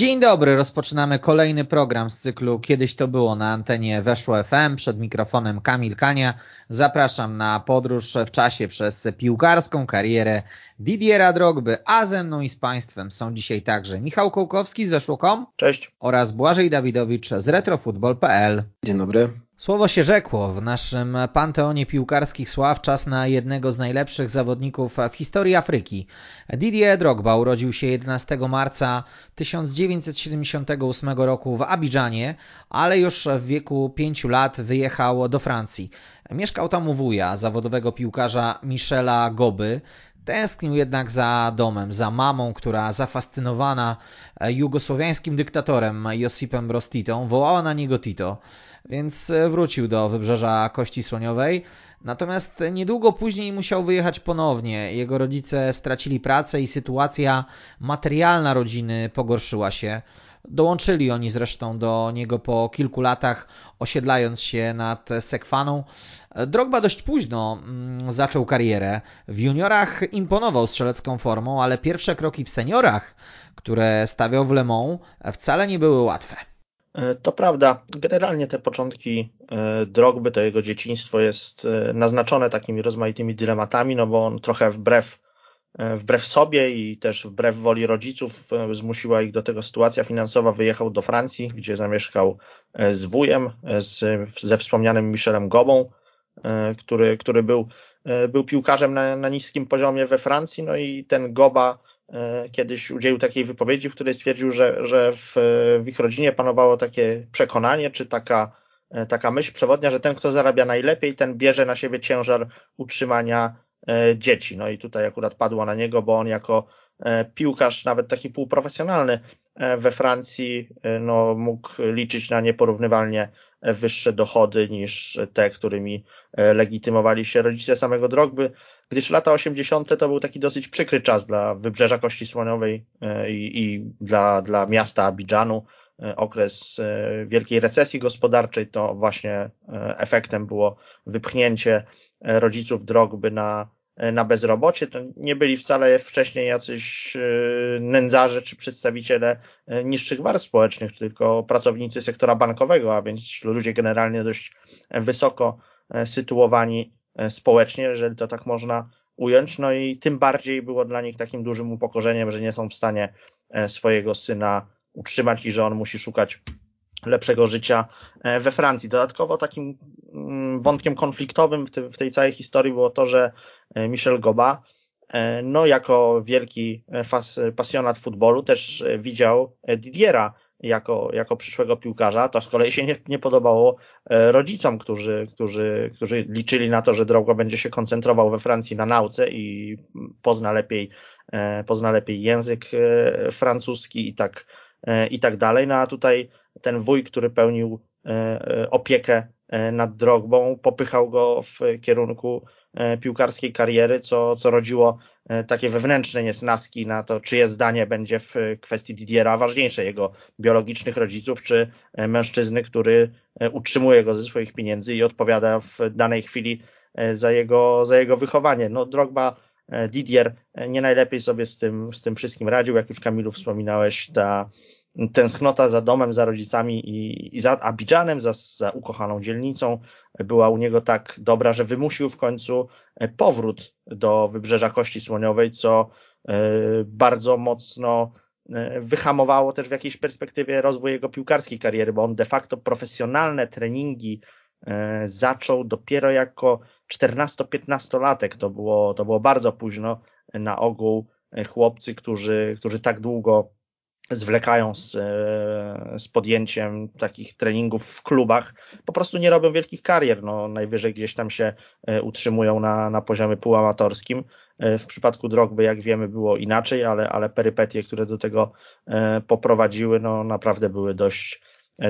Dzień dobry, rozpoczynamy kolejny program z cyklu Kiedyś to było na antenie Weszło FM. Przed mikrofonem Kamil Kania. Zapraszam na podróż w czasie przez piłkarską karierę Didiera Drogby, a ze mną i z Państwem są dzisiaj także Michał Kołkowski z Weszło.com. Cześć. Oraz Błażej Dawidowicz z retrofutbol.pl. Dzień dobry. Słowo się rzekło. W naszym panteonie piłkarskich sław czas na jednego z najlepszych zawodników w historii Afryki. Didier Drogba urodził się 11 marca 1978 roku w Abidżanie, ale już w wieku 5 lat wyjechał do Francji. Mieszkał tam u wuja, zawodowego piłkarza Michela Goby. Tęsknił jednak za domem, za mamą, która zafascynowana jugosłowiańskim dyktatorem Josipem Broz Titą wołała na niego Tito więc wrócił do wybrzeża Kości Słoniowej. Natomiast niedługo później musiał wyjechać ponownie. Jego rodzice stracili pracę i sytuacja materialna rodziny pogorszyła się. Dołączyli oni zresztą do niego po kilku latach, osiedlając się nad Sekwaną. Drogba dość późno zaczął karierę. W juniorach imponował strzelecką formą, ale pierwsze kroki w seniorach, które stawiał w Le Mans, wcale nie były łatwe. To prawda. Generalnie te początki Drogby, to jego dzieciństwo jest naznaczone takimi rozmaitymi dylematami, no bo on trochę wbrew, wbrew sobie i też wbrew woli rodziców zmusiła ich do tego sytuacja finansowa. Wyjechał do Francji, gdzie zamieszkał z wujem, z, ze wspomnianym Michelem Gobą, który, który był, był piłkarzem na, na niskim poziomie we Francji, no i ten Goba kiedyś udzielił takiej wypowiedzi, w której stwierdził, że, że w, w ich rodzinie panowało takie przekonanie, czy taka, taka myśl przewodnia, że ten, kto zarabia najlepiej, ten bierze na siebie ciężar utrzymania dzieci. No i tutaj akurat padło na niego, bo on jako piłkarz, nawet taki półprofesjonalny we Francji, no, mógł liczyć na nieporównywalnie wyższe dochody niż te, którymi legitymowali się rodzice samego Drogby, gdyż lata 80. to był taki dosyć przykry czas dla wybrzeża Kości Słoniowej i, i dla, dla miasta Abidżanu. Okres wielkiej recesji gospodarczej to właśnie efektem było wypchnięcie rodziców Drogby na, na bezrobocie. To nie byli wcale wcześniej jacyś nędzarze czy przedstawiciele niższych warstw społecznych, tylko pracownicy sektora bankowego, a więc ludzie generalnie dość wysoko sytuowani społecznie, jeżeli to tak można ująć. No i tym bardziej było dla nich takim dużym upokorzeniem, że nie są w stanie swojego syna utrzymać i że on musi szukać lepszego życia we Francji. Dodatkowo takim wątkiem konfliktowym w, tej całej historii było to, że Michel Goba, no jako wielki pasjonat futbolu, też widział Didiera jako, jako przyszłego piłkarza. To z kolei się nie, nie podobało rodzicom, którzy, którzy, którzy liczyli na to, że Drogba będzie się koncentrował we Francji na nauce i pozna lepiej, pozna lepiej język francuski i tak, i tak dalej. No a tutaj ten wuj, który pełnił opiekę nad Drogbą, popychał go w kierunku piłkarskiej kariery, co, co rodziło takie wewnętrzne niesnaski na to, czyje zdanie będzie w kwestii Didiera ważniejsze, jego biologicznych rodziców, czy mężczyzny, który utrzymuje go ze swoich pieniędzy i odpowiada w danej chwili za jego, za jego wychowanie. No, Drogba, Didier nie najlepiej sobie z tym, z tym wszystkim radził, jak już Kamilu wspominałeś, ta tęsknota za domem, za rodzicami i, i za Abidżanem, za, za ukochaną dzielnicą była u niego tak dobra, że wymusił w końcu powrót do wybrzeża Kości Słoniowej, co bardzo mocno wyhamowało też w jakiejś perspektywie rozwój jego piłkarskiej kariery, bo on de facto profesjonalne treningi zaczął dopiero jako 14-15-latek. To było, to było bardzo późno na ogół chłopcy, którzy, którzy tak długo zwlekają z, z podjęciem takich treningów w klubach, po prostu nie robią wielkich karier, no najwyżej gdzieś tam się utrzymują na, na poziomie półamatorskim w przypadku Drogby, jak wiemy, było inaczej, ale, ale perypetie, które do tego poprowadziły, no naprawdę były dość,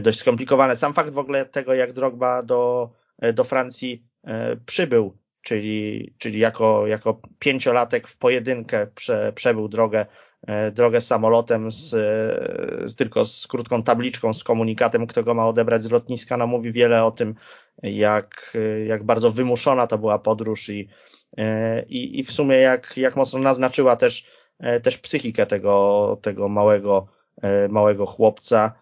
dość skomplikowane. Sam fakt w ogóle tego, jak Drogba do, do Francji przybył, czyli, czyli jako, jako pięciolatek w pojedynkę prze, przebył drogę E, drogę samolotem z, z, tylko z krótką tabliczką, z komunikatem, kto go ma odebrać z lotniska, no mówi wiele o tym, jak, jak bardzo wymuszona to była podróż i, e, i, i w sumie jak, jak mocno naznaczyła też, e, też psychikę tego, tego małego, małego chłopca.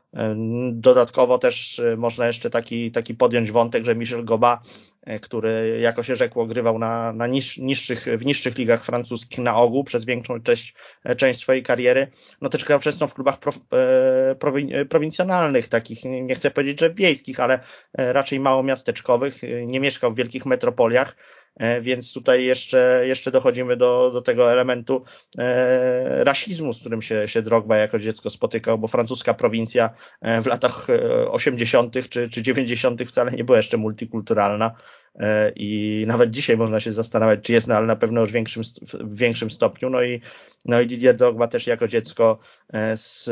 Dodatkowo też można jeszcze taki, taki podjąć wątek, że Michel Goba E, który jako się rzekło grywał na, na niż, niższych, w niższych ligach francuskich na ogół przez większą część, e, część swojej kariery. No też grał często w klubach e, prowin, prowincjonalnych, takich nie chcę powiedzieć, że wiejskich, ale raczej małomiasteczkowych. Nie mieszkał w wielkich metropoliach E, więc tutaj jeszcze, jeszcze dochodzimy do, do tego elementu e, rasizmu, z którym się, się Drogba jako dziecko spotykał, bo francuska prowincja e, w latach 80. czy, czy 90. wcale nie była jeszcze multikulturalna. E, i nawet dzisiaj można się zastanawiać, czy jest, no ale na pewno już w większym, w większym stopniu. No i, no i Didier Drogba też jako dziecko e, z,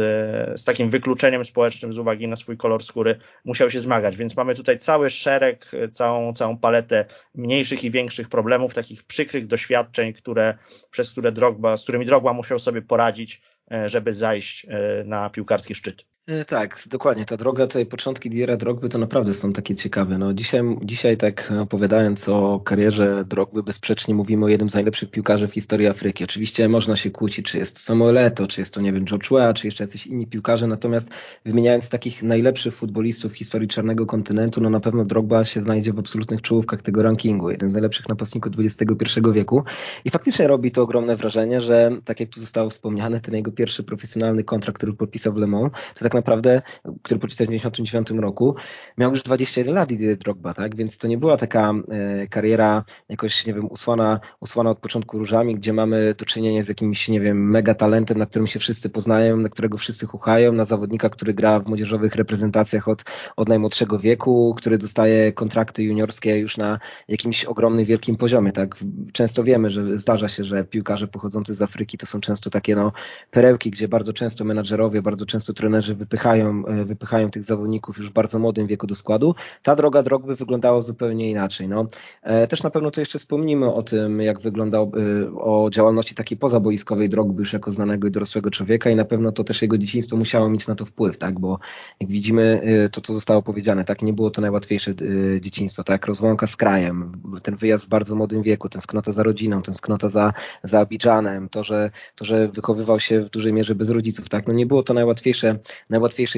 z takim wykluczeniem społecznym z uwagi na swój kolor skóry musiał się zmagać, więc mamy tutaj cały szereg, całą, całą paletę mniejszych i większych problemów, takich przykrych doświadczeń, które, przez które Drogba, z którymi Drogba musiał sobie poradzić, e, żeby zajść na piłkarski szczyt. E, tak, dokładnie. Ta droga, tutaj początki Diera Drogby to naprawdę są takie ciekawe. No, dzisiaj, dzisiaj tak opowiadając o karierze Drogby, bezsprzecznie mówimy o jednym z najlepszych piłkarzy w historii Afryki. Oczywiście można się kłócić, czy jest to Samuel Eto'o, czy jest to, nie wiem, George Weah, czy jeszcze jacyś inni piłkarze, natomiast wymieniając takich najlepszych futbolistów w historii czarnego kontynentu, no na pewno Drogba się znajdzie w absolutnych czołówkach tego rankingu. Jeden z najlepszych napastników XXI wieku. I faktycznie robi to ogromne wrażenie, że tak jak tu zostało wspomniane, ten jego pierwszy profesjonalny kontrakt, który podpisał w Le Mans, to tak naprawdę, który podpisał w 1999 roku, miał już 21 lat Didier Drogba, tak? Więc to nie była taka e, kariera jakoś, nie wiem, usłana, usłana od początku różami, gdzie mamy do czynienia z jakimś, nie wiem, mega talentem, na którym się wszyscy poznają, na którego wszyscy chuchają, na zawodnika, który gra w młodzieżowych reprezentacjach od, od najmłodszego wieku, który dostaje kontrakty juniorskie już na jakimś ogromnym, wielkim poziomie, tak? Często wiemy, że zdarza się, że piłkarze pochodzący z Afryki to są często takie, no, perełki, gdzie bardzo często menadżerowie, bardzo często trenerzy wypychają, e, wypychają tych zawodników już w bardzo młodym wieku do składu. Ta droga drogby wyglądała zupełnie inaczej. No, e, też na pewno to jeszcze wspomnimy o tym, jak wyglądał e, o działalności takiej pozaboiskowej drogby już jako znanego i dorosłego człowieka i na pewno to też jego dzieciństwo musiało mieć na to wpływ, tak, bo jak widzimy to, co zostało powiedziane, tak, nie było to najłatwiejsze dzieciństwo, tak, rozłąka z krajem, ten wyjazd w bardzo młodym wieku, tęsknota za rodziną, tęsknota za, za Abidżanem, to że, to, że wychowywał się w dużej mierze bez rodziców, tak, no nie było to najłatwiejsze, najłatwiejsze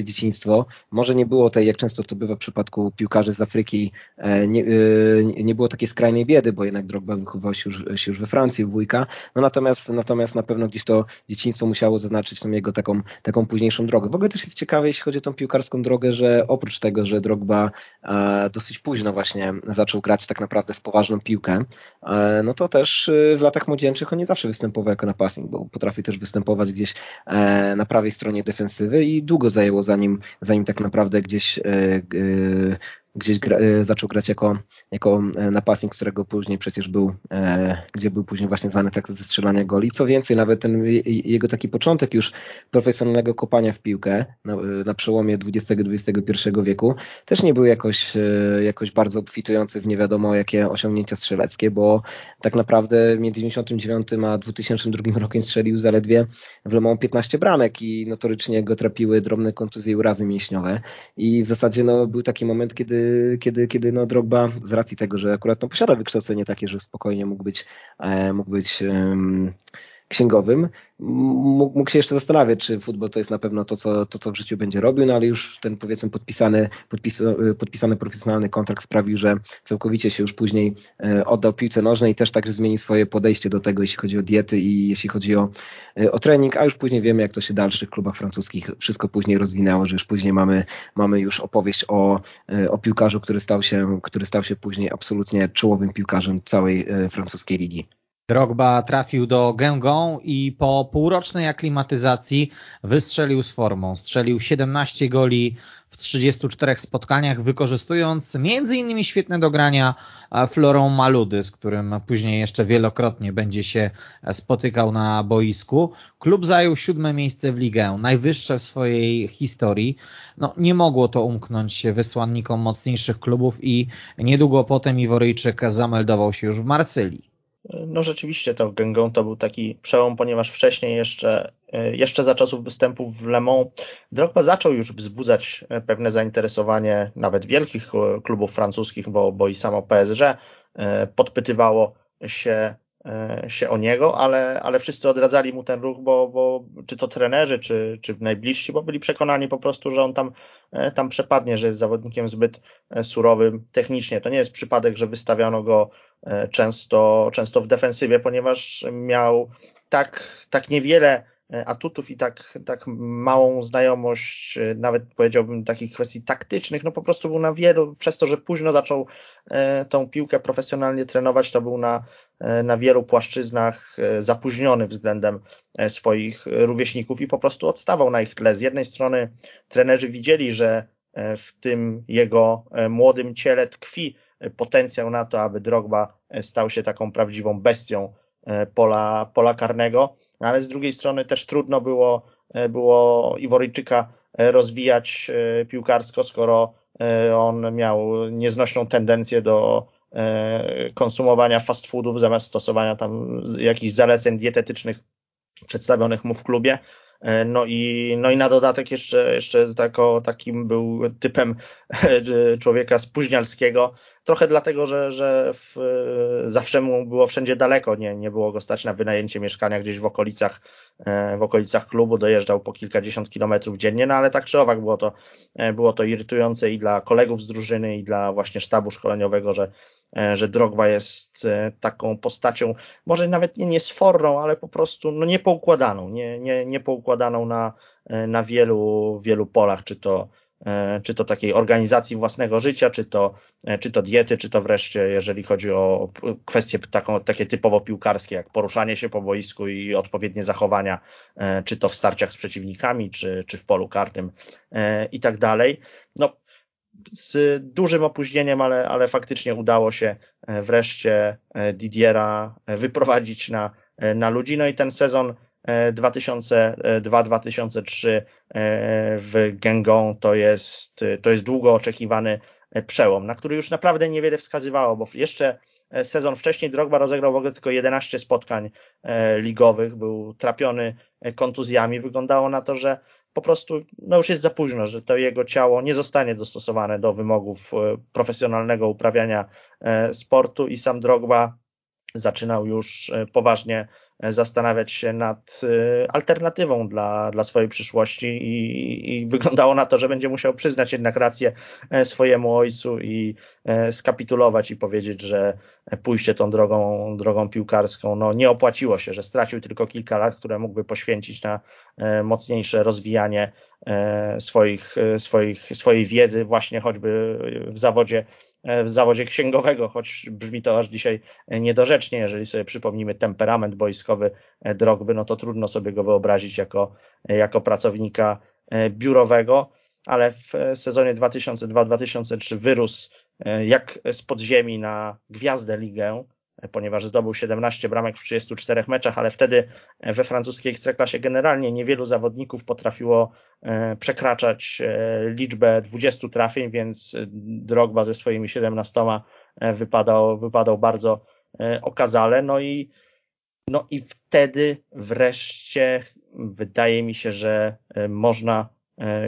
dzieciństwo. Może nie było tej, jak często to bywa w przypadku piłkarzy z Afryki, e, nie, e, nie było takiej skrajnej biedy, bo jednak Drogba wychowywał się już, się już we Francji, w wujka. No natomiast, natomiast na pewno gdzieś to dzieciństwo musiało zaznaczyć tą jego taką, taką późniejszą drogę. W ogóle też jest ciekawe, jeśli chodzi o tą piłkarską drogę, że oprócz tego, że Drogba e, dosyć późno właśnie zaczął grać tak naprawdę w poważną piłkę, no to też w latach młodzieńczych on nie zawsze występował jako napastnik, bo potrafi też występować gdzieś na prawej stronie defensywy i długo zajęło zanim, zanim tak naprawdę gdzieś e, gdzieś gra, e, zaczął grać jako, jako e, napastnik, którego później przecież był, e, gdzie był później właśnie znany tak ze strzelania goli. Co więcej, nawet ten jego taki początek już profesjonalnego kopania w piłkę na, na przełomie XX-XXI wieku też nie był jakoś, jakoś bardzo obfitujący w nie wiadomo jakie osiągnięcia strzeleckie, bo tak naprawdę między 1999 a 2002 rokiem strzelił zaledwie w Le Mans 15 bramek i notorycznie go trapiły drobne kontuzje i urazy mięśniowe i w zasadzie no, był taki moment, kiedy kiedy, kiedy no Drogba z racji tego, że akurat no, posiada wykształcenie takie, że spokojnie mógł być, e, mógł być księgowym, mógł się jeszcze zastanawiać, czy futbol to jest na pewno to, co, to, co w życiu będzie robił, no ale już ten powiedzmy podpisany, podpis, podpisany profesjonalny kontrakt sprawił, że całkowicie się już później e, oddał piłce nożnej i też także zmienił swoje podejście do tego, jeśli chodzi o diety i jeśli chodzi o, e, o trening, a już później wiemy, jak to się w dalszych klubach francuskich wszystko później rozwinęło, że już później mamy, mamy już opowieść o, e, o piłkarzu, który stał się, który stał się później absolutnie czołowym piłkarzem całej francuskiej ligi. Drogba trafił do Gęgą i po półrocznej aklimatyzacji wystrzelił z formą. Strzelił 17 goli w 34 spotkaniach, wykorzystując m.in. świetne dogrania Florą Maludy, z którym później jeszcze wielokrotnie będzie się spotykał na boisku. Klub zajął siódme miejsce w ligę, najwyższe w swojej historii. No, nie mogło to umknąć wysłannikom mocniejszych klubów i niedługo potem Iworyjczyk zameldował się już w Marsylii. No rzeczywiście to Gengon to był taki przełom, ponieważ wcześniej jeszcze, e, jeszcze za czasów występów w Le Mans Drogba zaczął już wzbudzać e, pewne zainteresowanie nawet wielkich e, klubów francuskich, bo, bo i samo PSG podpytywało się się o niego, ale, ale wszyscy odradzali mu ten ruch, bo, bo czy to trenerzy, czy, czy najbliżsi, bo byli przekonani po prostu, że on tam, tam przepadnie, że jest zawodnikiem zbyt surowym technicznie. To nie jest przypadek, że wystawiano go często, często w defensywie, ponieważ miał tak, tak niewiele e, atutów i tak, tak małą znajomość, e, nawet powiedziałbym takich kwestii taktycznych, no po prostu był na wielu, przez to, że późno zaczął tą piłkę profesjonalnie trenować, to był na, na wielu płaszczyznach zapóźniony względem swoich rówieśników i po prostu odstawał na ich tle. Z jednej strony trenerzy widzieli, że w tym jego młodym ciele tkwi potencjał na to, aby Drogba stał się taką prawdziwą bestią e, pola, pola karnego, ale z drugiej strony też trudno było, e, było Iworyjczyka e, rozwijać piłkarsko, skoro on miał nieznośną tendencję do konsumowania fast foodów zamiast stosowania tam jakichś zaleceń dietetycznych przedstawionych mu w klubie. No i, no i na dodatek jeszcze, jeszcze tako, takim był typem człowieka spóźnialskiego, Trochę dlatego, że, że w, zawsze mu było wszędzie daleko, nie, nie było go stać na wynajęcie mieszkania gdzieś w okolicach, e, w okolicach klubu, dojeżdżał po kilkadziesiąt kilometrów dziennie, no ale tak czy owak było to, e, było to irytujące i dla kolegów z drużyny, i dla właśnie sztabu szkoleniowego, że, e, że Drogba jest taką postacią, może nawet nie niesforną, ale po prostu no, niepoukładaną, nie, nie, niepoukładaną na, na wielu, wielu polach, czy to E, czy to takiej organizacji własnego życia, czy to, e, czy to diety, czy to wreszcie, jeżeli chodzi o kwestie taką, takie typowo piłkarskie, jak poruszanie się po boisku i odpowiednie zachowania, e, czy to w starciach z przeciwnikami, czy, czy w polu karnym i tak dalej. No, z dużym opóźnieniem, ale, ale faktycznie udało się wreszcie Didiera wyprowadzić na, na ludzi. No i ten sezon 2002-2003 e, w Gengon to jest, to jest długo oczekiwany e, przełom, na który już naprawdę niewiele wskazywało, bo jeszcze e, sezon wcześniej Drogba rozegrał w ogóle tylko 11 spotkań ligowych, był trapiony kontuzjami. Wyglądało na to, że po prostu no już jest za późno, że to jego ciało nie zostanie dostosowane do wymogów profesjonalnego uprawiania sportu i sam Drogba zaczynał już poważnie zastanawiać się nad y, alternatywą dla, dla swojej przyszłości i, i wyglądało na to, że będzie musiał przyznać jednak rację e, swojemu ojcu i e, skapitulować i powiedzieć, że pójście tą drogą, drogą piłkarską no, nie opłaciło się, że stracił tylko kilka lat, które mógłby poświęcić na e, mocniejsze rozwijanie swoich, swoich, swojej wiedzy właśnie choćby w zawodzie w zawodzie księgowego, choć brzmi to aż dzisiaj niedorzecznie, jeżeli sobie przypomnimy temperament boiskowy e, Drogby, no to trudno sobie go wyobrazić jako, e, jako pracownika biurowego, ale w sezonie 2002-2003 wyrósł jak z podziemi na gwiazdę ligę, ponieważ zdobył 17 bramek w 34 meczach, ale wtedy we francuskiej ekstraklasie generalnie niewielu zawodników potrafiło e, przekraczać e, liczbę 20 trafień, więc Drogba ze swoimi 17 e, wypadał, wypadał bardzo okazale. No i, no i wtedy wreszcie wydaje mi się, że można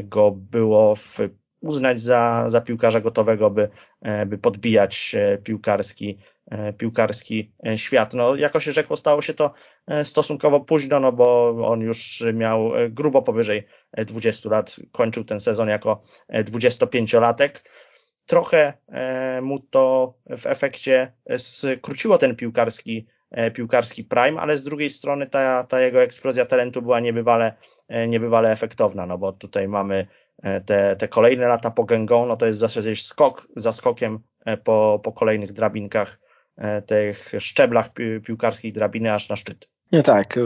go było w, uznać za, za piłkarza gotowego, by, by podbijać piłkarski E, piłkarski e, świat. No, jako się rzekło, stało się to e, stosunkowo późno, no bo on już miał grubo powyżej 20 lat, kończył ten sezon jako 25-latek. Trochę mu to w efekcie skróciło ten piłkarski, piłkarski prime, ale z drugiej strony ta, ta jego eksplozja talentu była niebywale, niebywale efektowna, no bo tutaj mamy te, te kolejne lata po Gęgą, no to jest zasadzie skok za skokiem po, po kolejnych drabinkach tych szczeblach piłkarskich drabiny aż na szczyt. Nie, tak. Y,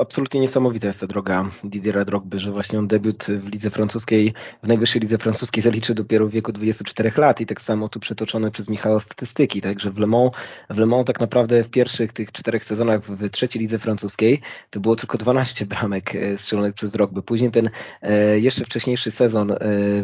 absolutnie niesamowita jest ta droga Didiera Drogby, że właśnie on debiut w lidze francuskiej, w najwyższej lidze francuskiej zaliczył dopiero w wieku 24 lat i tak samo tu przytoczone przez Michała statystyki, także w Le Mans, w Le Mans tak naprawdę w pierwszych tych czterech sezonach w trzeciej lidze francuskiej to było tylko 12 bramek e, strzelonych przez Drogby. Później ten e, jeszcze wcześniejszy sezon e,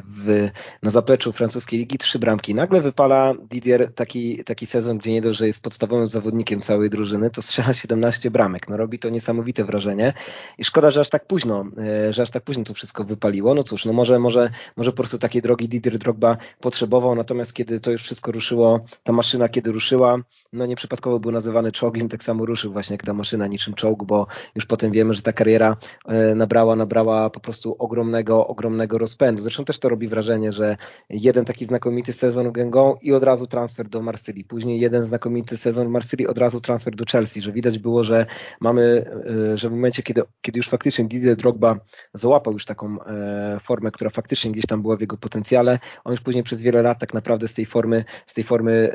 w, na zapleczu francuskiej ligi trzy bramki. Nagle wypala Didier taki, taki sezon, gdzie nie dość, że jest podstawowym zawodnikiem całej drużyny, to strzela 17 bramek. No robi to niesamowite wrażenie i szkoda, że aż tak późno, e, że aż tak późno to wszystko wypaliło. No cóż, no może, może, może po prostu takiej drogi Didier Drogba potrzebował, natomiast kiedy to już wszystko ruszyło, ta maszyna kiedy ruszyła, no nieprzypadkowo był nazywany czołgiem, tak samo ruszył właśnie jak ta maszyna niczym czołg, bo już potem wiemy, że ta kariera e, nabrała, nabrała po prostu ogromnego, ogromnego rozpędu. Zresztą też to robi wrażenie, że jeden taki znakomity sezon w Gęgą i od razu transfer do Marsylii. Później jeden znakomity sezon w Marsylii, od razu transfer do Chelsea, że widać było, że mamy, e, że w momencie, kiedy, kiedy już faktycznie Didier Drogba załapał już taką e, formę, która faktycznie gdzieś tam była w jego potencjale, on już później przez wiele lat tak naprawdę z tej formy, z tej formy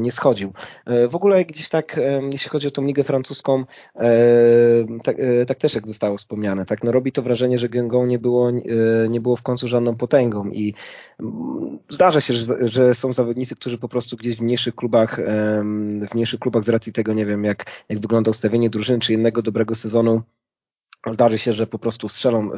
nie schodził. E, w ogóle gdzieś tak, e, jeśli chodzi o tą ligę francuską, e, tak, tak też jak zostało wspomniane, tak, no robi to wrażenie, że Gęgą nie było, nie było w końcu żadną potęgą i zdarza się, że, że są zawodnicy, którzy po prostu gdzieś w mniejszych klubach, w mniejszych klubach z racji tego, nie wiem, jak, jak wygląda ustawienie drużyny, czy jednego dobrego sezonu, Zdarzy się, że po prostu strzelą,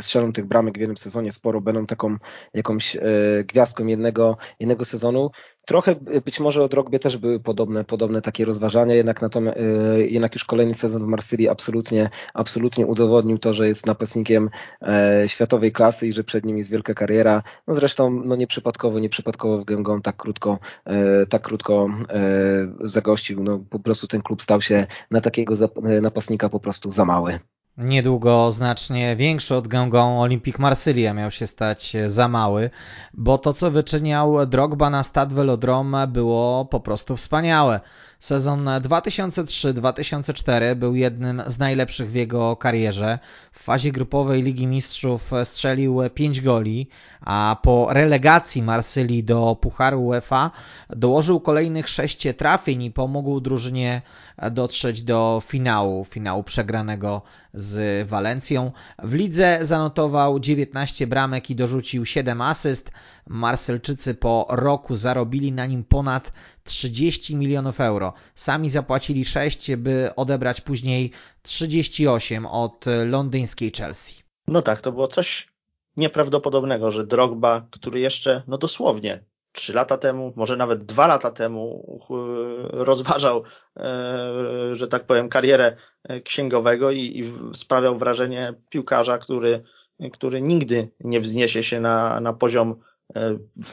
strzelą tych bramek w jednym sezonie sporo, będą taką jakąś gwiazdką jednego, jednego sezonu. Trochę być może od Rogbie też były podobne, podobne takie rozważania, jednak, natomiast, e, jednak już kolejny sezon w Marsylii absolutnie, absolutnie udowodnił to, że jest napastnikiem e, światowej klasy i że przed nim jest wielka kariera. No zresztą no nieprzypadkowo, nieprzypadkowo w Gęgą tak krótko, e, tak krótko zagościł. No, po prostu ten klub stał się na takiego napastnika po prostu za mały. Niedługo znacznie większy od gęgą Olimpik Marsylia miał się stać za mały, bo to co wyczyniał Drogba na Stade Velodrome było po prostu wspaniałe. Sezon 2003-2004 był jednym z najlepszych w jego karierze. Fazie grupowej Ligi Mistrzów strzelił 5 goli, a po relegacji Marsylii do Pucharu UEFA dołożył kolejnych 6 trafień i pomógł drużynie dotrzeć do finału, finału przegranego z Walencją. W lidze zanotował 19 bramek i dorzucił 7 asyst. Marselczycy po roku zarobili na nim ponad 30 milionów euro. Sami zapłacili 6, by odebrać później 38 od londyńskiej Chelsea. No tak, to było coś nieprawdopodobnego, że Drogba, który jeszcze, no dosłownie, trzy lata temu, może nawet dwa lata temu rozważał, e, że tak powiem, karierę księgowego i, i sprawiał wrażenie piłkarza, który, który nigdy nie wzniesie się na, na poziom E,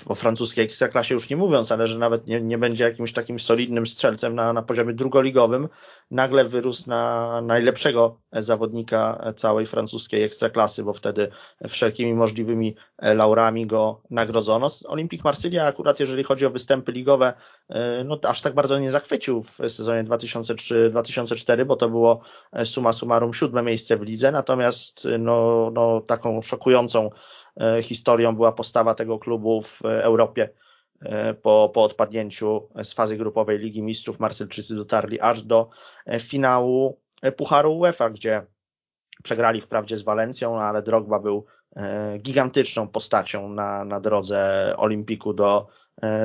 o francuskiej ekstraklasie już nie mówiąc, ale że nawet nie, nie będzie jakimś takim solidnym strzelcem na, na poziomie drugoligowym, nagle wyrósł na najlepszego zawodnika całej francuskiej ekstraklasy, bo wtedy wszelkimi możliwymi laurami go nagrodzono. Olimpik Marsylia akurat jeżeli chodzi o występy ligowe, e, no aż tak bardzo nie zachwycił w sezonie 2003-2004, bo to było suma summarum siódme miejsce w lidze, natomiast no, no taką szokującą E, historią była postawa tego klubu w Europie e, po, po odpadnięciu z fazy grupowej Ligi Mistrzów. Marsylczycy dotarli aż do e, finału Pucharu UEFA, gdzie przegrali wprawdzie z Walencją, ale Drogba był gigantyczną postacią na, na drodze Olimpiku do,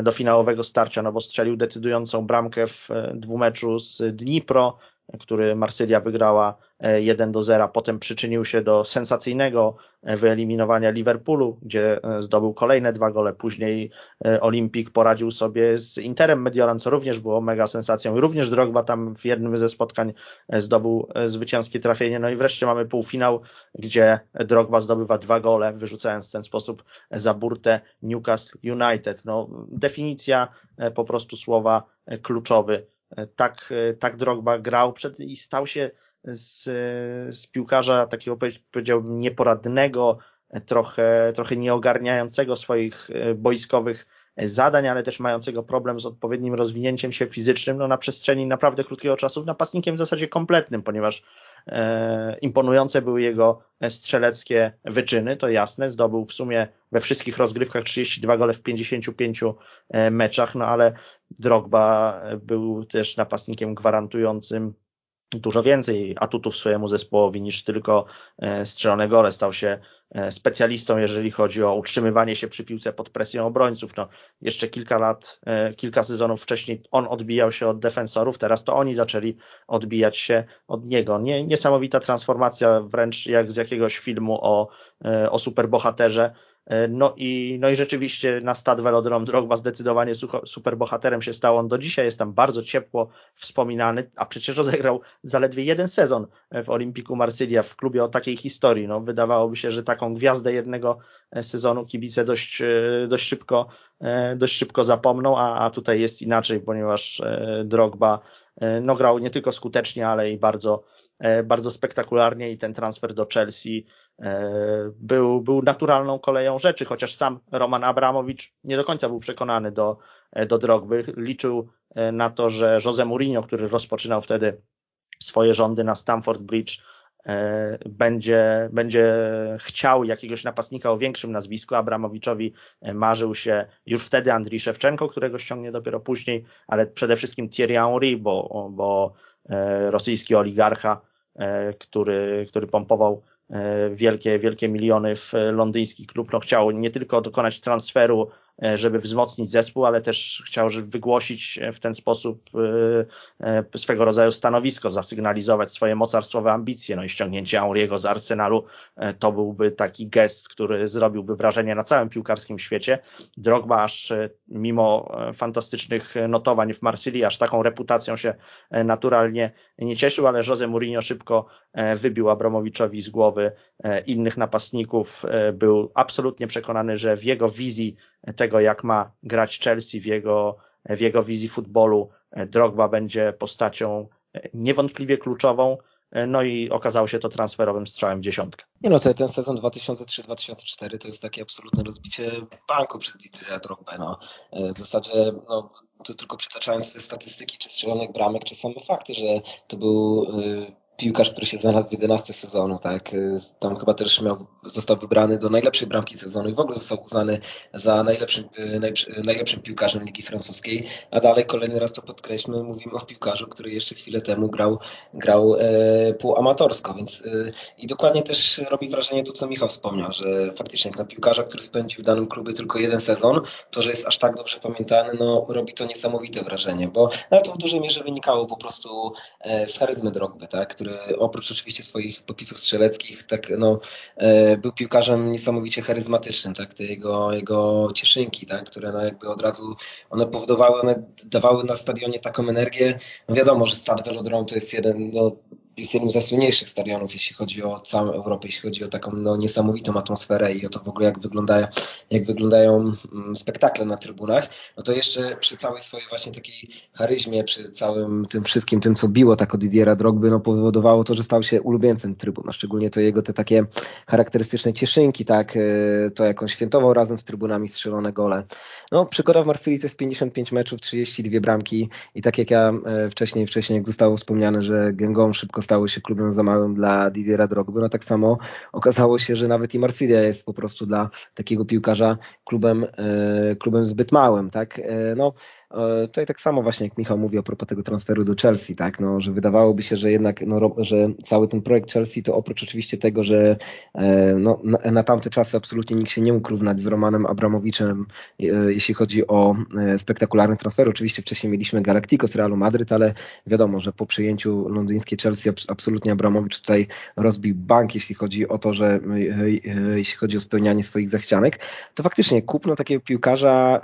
do finałowego starcia, no bo strzelił decydującą bramkę w dwumeczu z Dnipro, który Marsylia wygrała 1 e, do 0. Potem przyczynił się do sensacyjnego e, wyeliminowania Liverpoolu, gdzie e, zdobył kolejne dwa gole. Później Olimpik poradził sobie z Interem Mediolan, co również było mega sensacją. Również Drogba tam w jednym ze spotkań zdobył zwycięskie trafienie. No i wreszcie mamy półfinał, gdzie Drogba zdobywa dwa gole, wyrzucając w ten sposób za burtę Newcastle United. No, definicja po prostu słowa kluczowy tak, tak Drogba grał przed, i stał się z, z piłkarza takiego powiedziałbym nieporadnego, trochę, trochę nieogarniającego swoich e, boiskowych zadań, ale też mającego problem z odpowiednim rozwinięciem się fizycznym, no na przestrzeni naprawdę krótkiego czasu napastnikiem w zasadzie kompletnym, ponieważ e, imponujące były jego strzeleckie wyczyny, to jasne, zdobył w sumie we wszystkich rozgrywkach 32 gole w 55 e, meczach, no ale Drogba był też napastnikiem gwarantującym dużo więcej atutów swojemu zespołowi niż tylko e, strzelone gole. Stał się e, specjalistą, jeżeli chodzi o utrzymywanie się przy piłce pod presją obrońców. No, jeszcze kilka lat, e, kilka sezonów wcześniej on odbijał się od defensorów, teraz to oni zaczęli odbijać się od niego. Nie, niesamowita transformacja, wręcz jak z jakiegoś filmu o, o superbohaterze E, no i, no i rzeczywiście na stad Velodrom Drogba zdecydowanie superbohaterem się stał. On do dzisiaj jest tam bardzo ciepło wspominany, a przecież rozegrał zaledwie jeden sezon w Olimpiku Marsylia w klubie o takiej historii. No, wydawałoby się, że taką gwiazdę jednego e, sezonu kibice dość, e, dość szybko, dość szybko zapomną, a, a tutaj jest inaczej, ponieważ Drogba no, grał nie tylko skutecznie, ale i bardzo, bardzo spektakularnie i ten transfer do Chelsea E, był, był naturalną koleją rzeczy, chociaż sam Roman Abramowicz nie do końca był przekonany do, e, do Drogby. Liczył e, na to, że Jose Mourinho, który rozpoczynał wtedy swoje rządy na Stamford Bridge, będzie, będzie chciał jakiegoś napastnika o większym nazwisku. Abramowiczowi marzył się już wtedy Andrii Szewczenko, którego ściągnie dopiero później, ale przede wszystkim Thierry Henry, bo, bo rosyjski oligarcha, który, który pompował E, wielkie, wielkie miliony w londyński klub. No chciał nie tylko dokonać transferu E, żeby wzmocnić zespół, ale też chciał wygłosić w ten sposób e, e, swego rodzaju stanowisko, zasygnalizować swoje mocarstwowe ambicje. No i ściągnięcie Auriego z Arsenalu to byłby taki gest, który zrobiłby wrażenie na całym piłkarskim świecie. Drogba aż mimo fantastycznych notowań w Marsylii, aż taką reputacją się naturalnie nie cieszył, ale Jose Mourinho szybko wybił Abramowiczowi z głowy innych napastników. Był absolutnie przekonany, że w jego wizji tego, jak ma grać Chelsea w jego, w jego wizji futbolu. Drogba będzie postacią niewątpliwie kluczową, no i okazało się to transferowym strzałem dziesiątkę. Nie no, ten sezon 2003-2004 to jest takie absolutne rozbicie banku przez Didiera Drogba. No. W zasadzie no, to tylko przytaczając te statystyki czy strzelonych bramek, czy same fakty, że to był piłkarz, który się znalazł w 11 sezonu, tak. Tam chyba też miał, został wybrany do najlepszej bramki sezonu i w ogóle został uznany za najlepszym, najlepszym piłkarzem Ligi Francuskiej. A dalej kolejny raz to podkreślmy, mówimy o piłkarzu, który jeszcze chwilę temu grał, grał e, półamatorsko, więc e, i dokładnie też robi wrażenie to, co Michał wspomniał, że faktycznie na piłkarza, który spędził w danym klubie tylko jeden sezon, to, że jest aż tak dobrze pamiętany, no robi to niesamowite wrażenie, bo ale to w dużej mierze wynikało po prostu e, z charyzmy Drogby, tak, który który oprócz oczywiście swoich popisów strzeleckich, tak no, e, był piłkarzem niesamowicie charyzmatycznym, tak, te jego, jego cieszynki, tak, które no jakby od razu one powodowały, one dawały na stadionie taką energię. No wiadomo, że Stad Velodrome to jest jeden, no, jest jednym z najsłynniejszych stadionów, jeśli chodzi o całą Europę, jeśli chodzi o taką no, niesamowitą atmosferę i o to w ogóle, jak, wygląda, jak wyglądają mm, spektakle na trybunach, no to jeszcze przy całej swojej właśnie takiej charyzmie, przy całym tym wszystkim, tym co biło tak od Didiera Drogby, no powodowało to, że stał się ulubieńcem trybuna, szczególnie to jego te takie charakterystyczne cieszynki, tak, e, to jak on świętował razem z trybunami strzelone gole. No, przygoda w Marsylii to jest 55 meczów, 32 bramki i tak jak ja e, wcześniej, wcześniej jak zostało wspomniane, że Gęgą szybko stało się klubem za małym dla Didiera Drogby, no tak samo okazało się, że nawet i Marsylia jest po prostu dla takiego piłkarza klubem, e, klubem zbyt małym, tak? E, no, tutaj tak samo właśnie jak Michał mówi a propos tego transferu do Chelsea, tak, no, że wydawałoby się, że jednak, no, że cały ten projekt Chelsea to oprócz oczywiście tego, że e, no, na, na tamte czasy absolutnie nikt się nie mógł równać z Romanem Abramowiczem, e, jeśli chodzi o spektakularny transfer. Oczywiście wcześniej mieliśmy Galacticos Realu Madryt, ale wiadomo, że po przyjęciu londyńskiej Chelsea absolutnie Abramowicz tutaj rozbił bank, jeśli chodzi o to, że jeśli chodzi o spełnianie swoich zachcianek, to faktycznie kupno takiego piłkarza,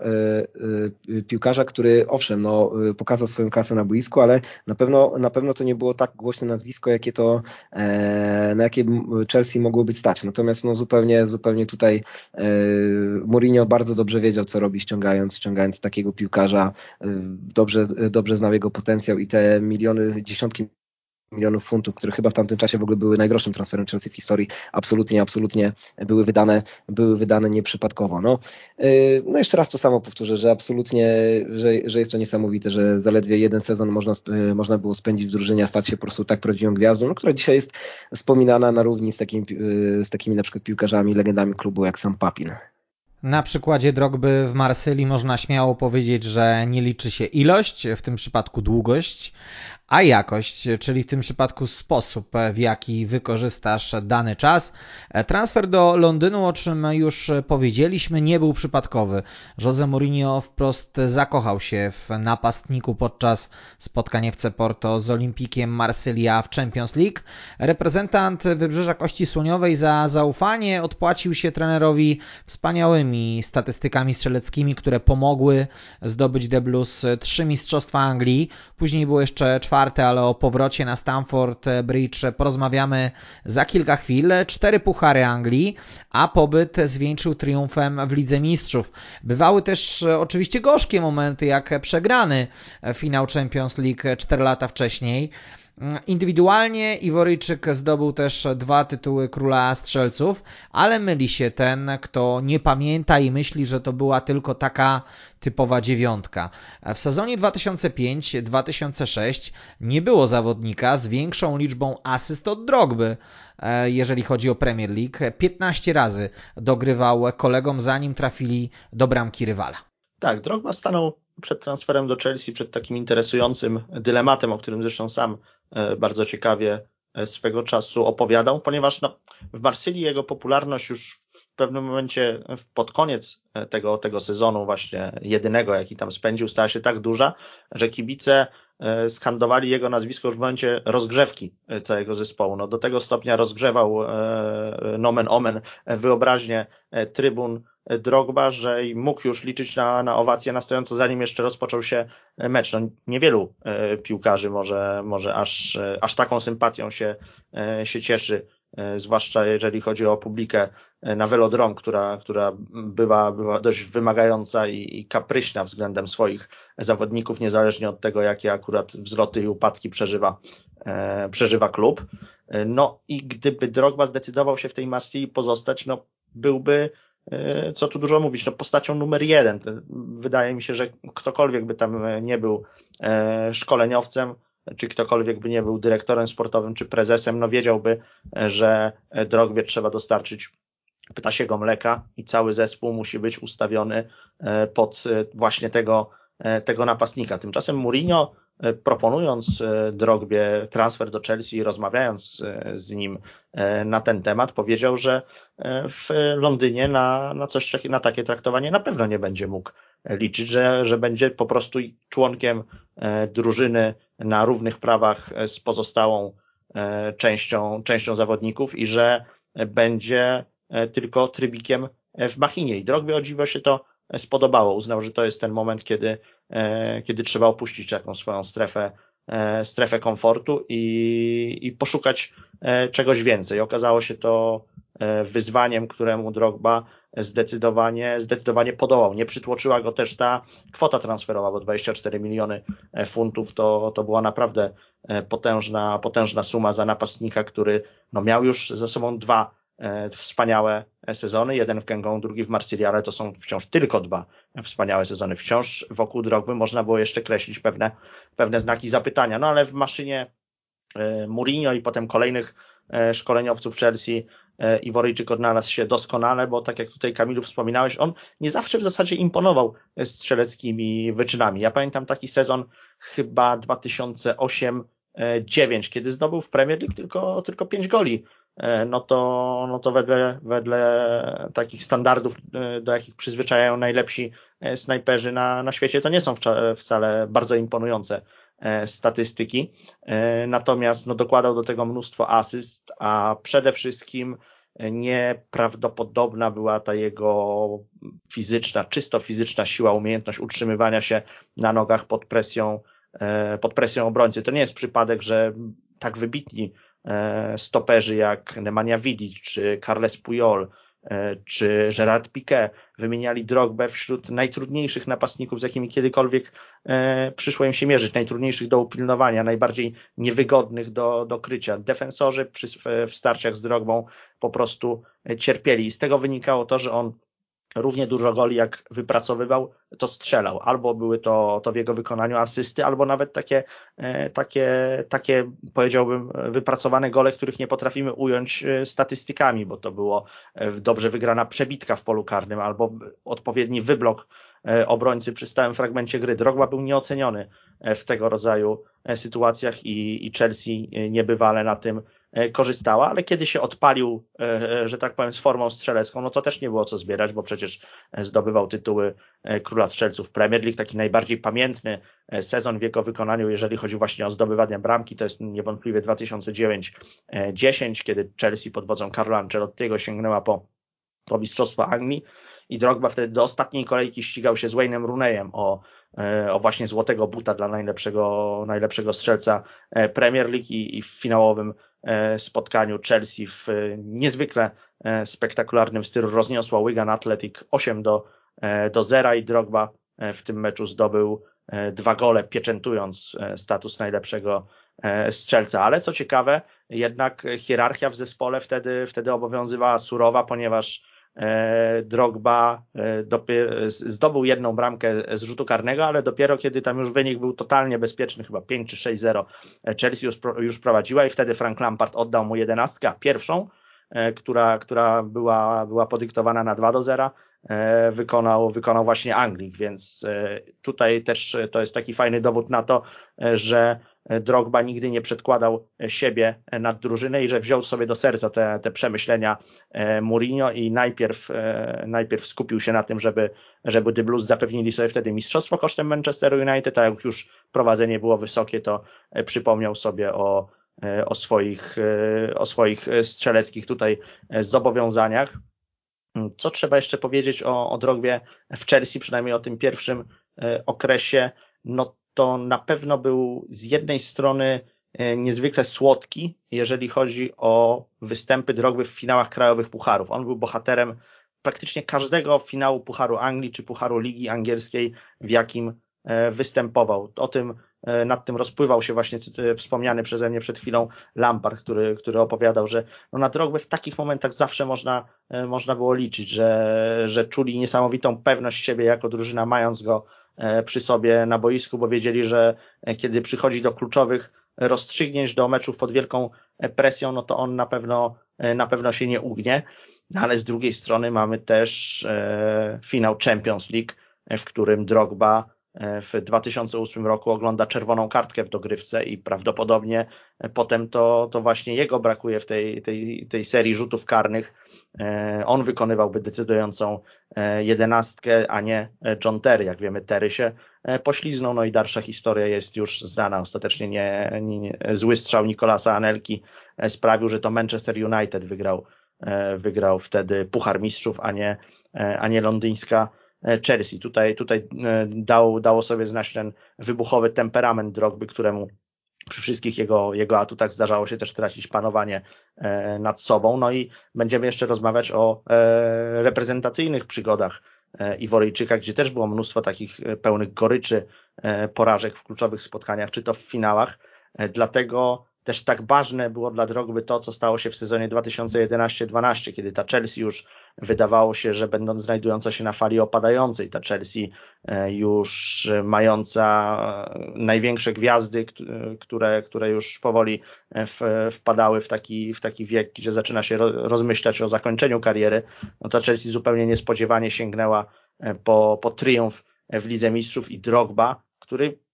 piłkarza, który owszem, no, y, pokazał swoją kasę na boisku, ale na pewno, na pewno to nie było tak głośne nazwisko, jakie to, e, na jakie Chelsea mogło być stać. Natomiast no, zupełnie, zupełnie tutaj e, Mourinho bardzo dobrze wiedział, co robi, ściągając, ściągając takiego piłkarza. E, dobrze, dobrze znał jego potencjał i te miliony, dziesiątki milionów funtów, które chyba w tamtym czasie w ogóle były najdroższym transferem Chelsea w historii, absolutnie, absolutnie były wydane, były wydane nieprzypadkowo. No, yy, no jeszcze raz to samo powtórzę, że absolutnie, że, że jest to niesamowite, że zaledwie jeden sezon można, yy, można było spędzić w drużynie, a stać się po prostu tak prawdziwą gwiazdą, no, która dzisiaj jest wspominana na równi z, takim, yy, z takimi na przykład piłkarzami, legendami klubu jak sam Papin. Na przykładzie Drogby w Marsylii można śmiało powiedzieć, że nie liczy się ilość, w tym przypadku długość, a jakość, czyli w tym przypadku sposób, w jaki wykorzystasz dany czas. Transfer do Londynu, o czym już powiedzieliśmy, nie był przypadkowy. Jose Mourinho wprost zakochał się w napastniku podczas spotkania w Porto z Olimpikiem Marsylia w Champions League. Reprezentant Wybrzeża Kości Słoniowej za zaufanie odpłacił się trenerowi wspaniałymi statystykami strzeleckimi, które pomogły zdobyć The Blues trzy mistrzostwa Anglii. Później było jeszcze czwarte czwarte, ale o powrocie na Stamford Bridge porozmawiamy za kilka chwil. Cztery puchary Anglii, a pobyt zwieńczył triumfem w Lidze Mistrzów. Bywały też oczywiście gorzkie momenty, jak przegrany finał Champions League cztery lata wcześniej. Indywidualnie Iworyjczyk zdobył też dwa tytuły króla strzelców, ale myli się ten, kto nie pamięta i myśli, że to była tylko taka typowa dziewiątka. W sezonie 2005-2006 nie było zawodnika z większą liczbą asyst od Drogby, e, jeżeli chodzi o Premier League. 15 razy dogrywał kolegom zanim trafili do bramki rywala. Tak, Drogba stanął przed transferem do Chelsea, przed takim interesującym dylematem, o którym zresztą sam bardzo ciekawie e, swego czasu opowiadał, ponieważ no, w Marsylii jego popularność już w pewnym momencie pod koniec e, tego, tego sezonu właśnie jedynego, jaki tam spędził, stała się tak duża, że kibice skandowali jego nazwisko już w momencie rozgrzewki całego zespołu. No, do tego stopnia rozgrzewał nomen omen wyobraźnię trybun Drogba, że mógł już liczyć na, na owację na stojąco, zanim jeszcze rozpoczął się mecz. No, niewielu e, piłkarzy może, może aż, e, aż taką sympatią się, e, się cieszy, zwłaszcza jeżeli chodzi o publikę na velodrom, która, która bywa, bywa dość wymagająca i, i kapryśna względem swoich zawodników, niezależnie od tego, jakie akurat wzloty i upadki przeżywa, przeżywa klub. No i gdyby Drogba zdecydował się w tej Marsylii pozostać, no byłby E, co tu dużo mówić, no postacią numer jeden. Wydaje mi się, że ktokolwiek by tam nie był e, szkoleniowcem, czy ktokolwiek by nie był dyrektorem sportowym, czy prezesem, no wiedziałby, że Drogbie trzeba dostarczyć ptasiego mleka i cały zespół musi być ustawiony e, pod właśnie tego, tego napastnika. Tymczasem Mourinho E, proponując e, Drogbie transfer do Chelsea i rozmawiając e, z nim na ten temat, powiedział, że w Londynie na, na coś na takie traktowanie na pewno nie będzie mógł liczyć, że, że będzie po prostu członkiem drużyny na równych prawach z pozostałą częścią, częścią zawodników i że będzie tylko trybikiem w machinie. I Drogbie o dziwo się to spodobało. Uznał, że to jest ten moment, kiedy, e, kiedy trzeba opuścić jakąś swoją strefę, e, strefę komfortu i, i poszukać e, czegoś więcej. Okazało się to wyzwaniem, któremu Drogba zdecydowanie, zdecydowanie podołał. Nie przytłoczyła go też ta kwota transferowa, bo 24 miliony funtów to, to była naprawdę potężna, potężna suma za napastnika, który no, miał już za sobą dwa wspaniałe sezony, jeden w Kęgą, drugi w Marsylii, ale to są wciąż tylko dwa wspaniałe sezony. Wciąż wokół Drogby można było jeszcze kreślić pewne, pewne znaki zapytania, no ale w maszynie e, Mourinho i potem kolejnych e, szkoleniowców Chelsea Iworyjczyk odnalazł się doskonale, bo tak jak tutaj Kamilu wspominałeś, on nie zawsze w zasadzie imponował strzeleckimi wyczynami. Ja pamiętam taki sezon chyba 2008 9, kiedy zdobył w Premier League tylko, tylko 5 goli E, no to, no to wedle, wedle takich standardów, e, do jakich przyzwyczajają najlepsi e, snajperzy na, na świecie, to nie są wcale bardzo imponujące statystyki. Natomiast no, dokładał do tego mnóstwo asyst, a przede wszystkim nieprawdopodobna była ta jego fizyczna, czysto fizyczna siła, umiejętność utrzymywania się na nogach pod presją, pod presją obrońcy. To nie jest przypadek, że tak wybitni E, stoperzy jak Nemanja Vidic czy Carles Puyol czy Gerard Piqué wymieniali Drogbę wśród najtrudniejszych napastników, z jakimi kiedykolwiek przyszło im się mierzyć, najtrudniejszych do upilnowania, najbardziej niewygodnych do, do krycia. Defensorzy przy, w starciach z Drogbą po prostu cierpieli i z tego wynikało to, że on równie dużo goli jak wypracowywał, to strzelał. Albo były to, to w jego wykonaniu asysty, albo nawet takie, e, takie, takie powiedziałbym wypracowane gole, których nie potrafimy ująć e, statystykami, bo to było e, dobrze wygrana przebitka w polu karnym, albo odpowiedni wyblok obrońcy przy stałym fragmencie gry. Drogba był nieoceniony w tego rodzaju sytuacjach i, i Chelsea niebywale na tym korzystała, ale kiedy się odpalił, e, e, że tak powiem, z formą strzelecką, no to też nie było co zbierać, bo przecież zdobywał tytuły króla strzelców Premier League, taki najbardziej pamiętny sezon w jego wykonaniu, jeżeli chodzi właśnie o zdobywanie bramki, to jest niewątpliwie 2009-10, kiedy Chelsea pod wodzą Carlo Ancelottiego sięgnęła po, po Mistrzostwo Anglii. I Drogba wtedy do ostatniej kolejki ścigał się z Wayne'em Rooneyem o, o właśnie złotego buta dla najlepszego, najlepszego strzelca Premier League i, i w finałowym E, spotkaniu Chelsea w e, niezwykle e, spektakularnym stylu rozniosła Wigan Athletic 8 do, do 0 i Drogba w tym meczu zdobył dwa gole, pieczętując status najlepszego strzelca. Ale co ciekawe, jednak hierarchia w zespole wtedy, wtedy obowiązywała surowa, ponieważ E, Drogba e, zdobył jedną bramkę z rzutu karnego, ale dopiero kiedy tam już wynik był totalnie bezpieczny, chyba 5 czy 6-0, e, Chelsea już, już prowadziła i wtedy Frank Lampard oddał mu jedenastkę, pierwszą, która, która była, była podyktowana na 2 do 0, wykonał, wykonał właśnie Anglik, więc tutaj też to jest taki fajny dowód na to, że Drogba nigdy nie przedkładał siebie nad drużynę i że wziął sobie do serca te, te przemyślenia e, Mourinho i najpierw, e, najpierw skupił się na tym, żeby, żeby The Blues zapewnili sobie wtedy mistrzostwo kosztem Manchester United, a jak już prowadzenie było wysokie, to e, przypomniał sobie o, o swoich, o swoich strzeleckich tutaj zobowiązaniach. Co trzeba jeszcze powiedzieć o, o Drogbie w Chelsea, przynajmniej o tym pierwszym okresie? No to na pewno był z jednej strony e, niezwykle słodki, jeżeli chodzi o występy Drogby w finałach krajowych pucharów. On był bohaterem praktycznie każdego finału Pucharu Anglii czy Pucharu Ligi Angielskiej, w jakim e, występował. O tym, e, nad tym rozpływał się właśnie wspomniany przeze mnie przed chwilą Lampard, który, który opowiadał, że no na Drogby w takich momentach zawsze można, można było liczyć, że, że czuli niesamowitą pewność siebie jako drużyna, mając go przy sobie na boisku, bo wiedzieli, że e, kiedy przychodzi do kluczowych rozstrzygnięć, do meczów pod wielką e, presją, no to on na pewno, na pewno się nie ugnie. No ale z drugiej strony mamy też finał Champions League, w którym Drogba w 2008 roku ogląda czerwoną kartkę w dogrywce i prawdopodobnie potem to, to właśnie jego brakuje w tej, tej, tej serii rzutów karnych. E, on wykonywałby decydującą e, jedenastkę, a nie John Terry. Jak wiemy, Terry się e, pośliznął, no i dalsza historia jest już znana. Ostatecznie nie, nie, zły strzał Nikolasa Anelki sprawił, że to Manchester United wygrał, wygrał wtedy Puchar Mistrzów, a nie, a nie londyńska Chelsea. Tutaj, tutaj dał, dało sobie znać ten wybuchowy temperament Drogby, któremu przy wszystkich jego, jego atutach zdarzało się też tracić panowanie e, nad sobą. No i będziemy jeszcze rozmawiać o e, reprezentacyjnych przygodach e, Iworyjczyka, gdzie też było mnóstwo takich pełnych goryczy porażek w kluczowych spotkaniach, czy to w finałach. Dlatego też tak ważne było dla Drogby to, co stało się w sezonie 2011-12, kiedy ta Chelsea już wydawało się, że będąc znajdująca się na fali opadającej, ta Chelsea e, już mająca największe gwiazdy, które, które już powoli e, wpadały w taki, w taki wiek, gdzie zaczyna się rozmyślać o zakończeniu kariery, no ta Chelsea zupełnie niespodziewanie sięgnęła e, po, po triumf w Lidze Mistrzów i Drogba, który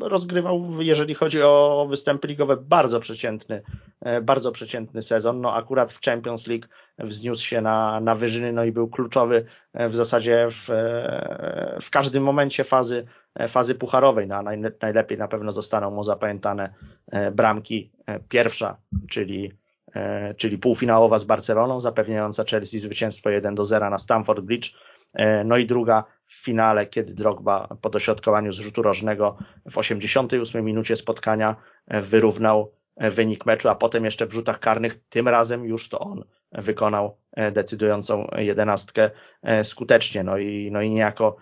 rozgrywał, jeżeli chodzi o występy ligowe, bardzo przeciętny, e, bardzo przeciętny sezon. No akurat w Champions League wzniósł się na, na wyżyny, no i był kluczowy e, w zasadzie w, e, w każdym momencie fazy, fazy pucharowej. No, naj, najlepiej na pewno zostaną mu zapamiętane bramki. Pierwsza, czyli czyli półfinałowa z Barceloną, zapewniająca Chelsea zwycięstwo 1 do 0 na Stamford Bridge. No i druga w finale, kiedy Drogba po dośrodkowaniu z rzutu rożnego w 88 minucie spotkania e, wyrównał e, wynik meczu, a potem jeszcze w rzutach karnych, tym razem już to on wykonał decydującą jedenastkę skutecznie. No i, no i niejako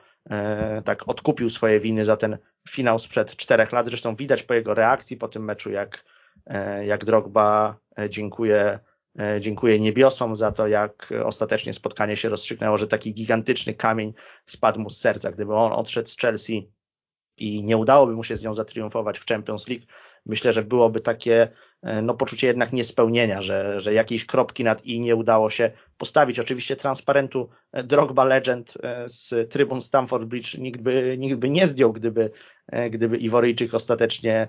tak odkupił swoje winy za ten finał sprzed czterech lat. Zresztą widać po jego reakcji po tym meczu, jak, jak Drogba dziękuję E, dziękuję niebiosom za to, jak ostatecznie spotkanie się rozstrzygnęło, że taki gigantyczny kamień spadł mu z serca. Gdyby on odszedł z Chelsea i nie udałoby mu się z nią zatriumfować w Champions League, myślę, że byłoby takie e, no, poczucie jednak niespełnienia, że, że jakiejś kropki nad i nie udało się postawić. Oczywiście transparentu e, Drogba Legend z trybun Stamford Bridge nikt by, nikt by nie zdjął, gdyby, gdyby Iworyjczyk ostatecznie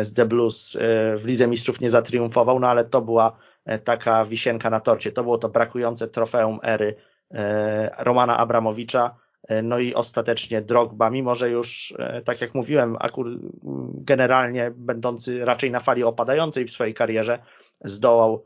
z The Blues w Lidze Mistrzów nie zatriumfował, no ale to była E, taka wisienka na torcie. To było to brakujące trofeum ery e, Romana Abramowicza. E, no i ostatecznie Drogba, mimo że już, tak jak mówiłem, akur generalnie będący raczej na fali opadającej w swojej karierze, zdołał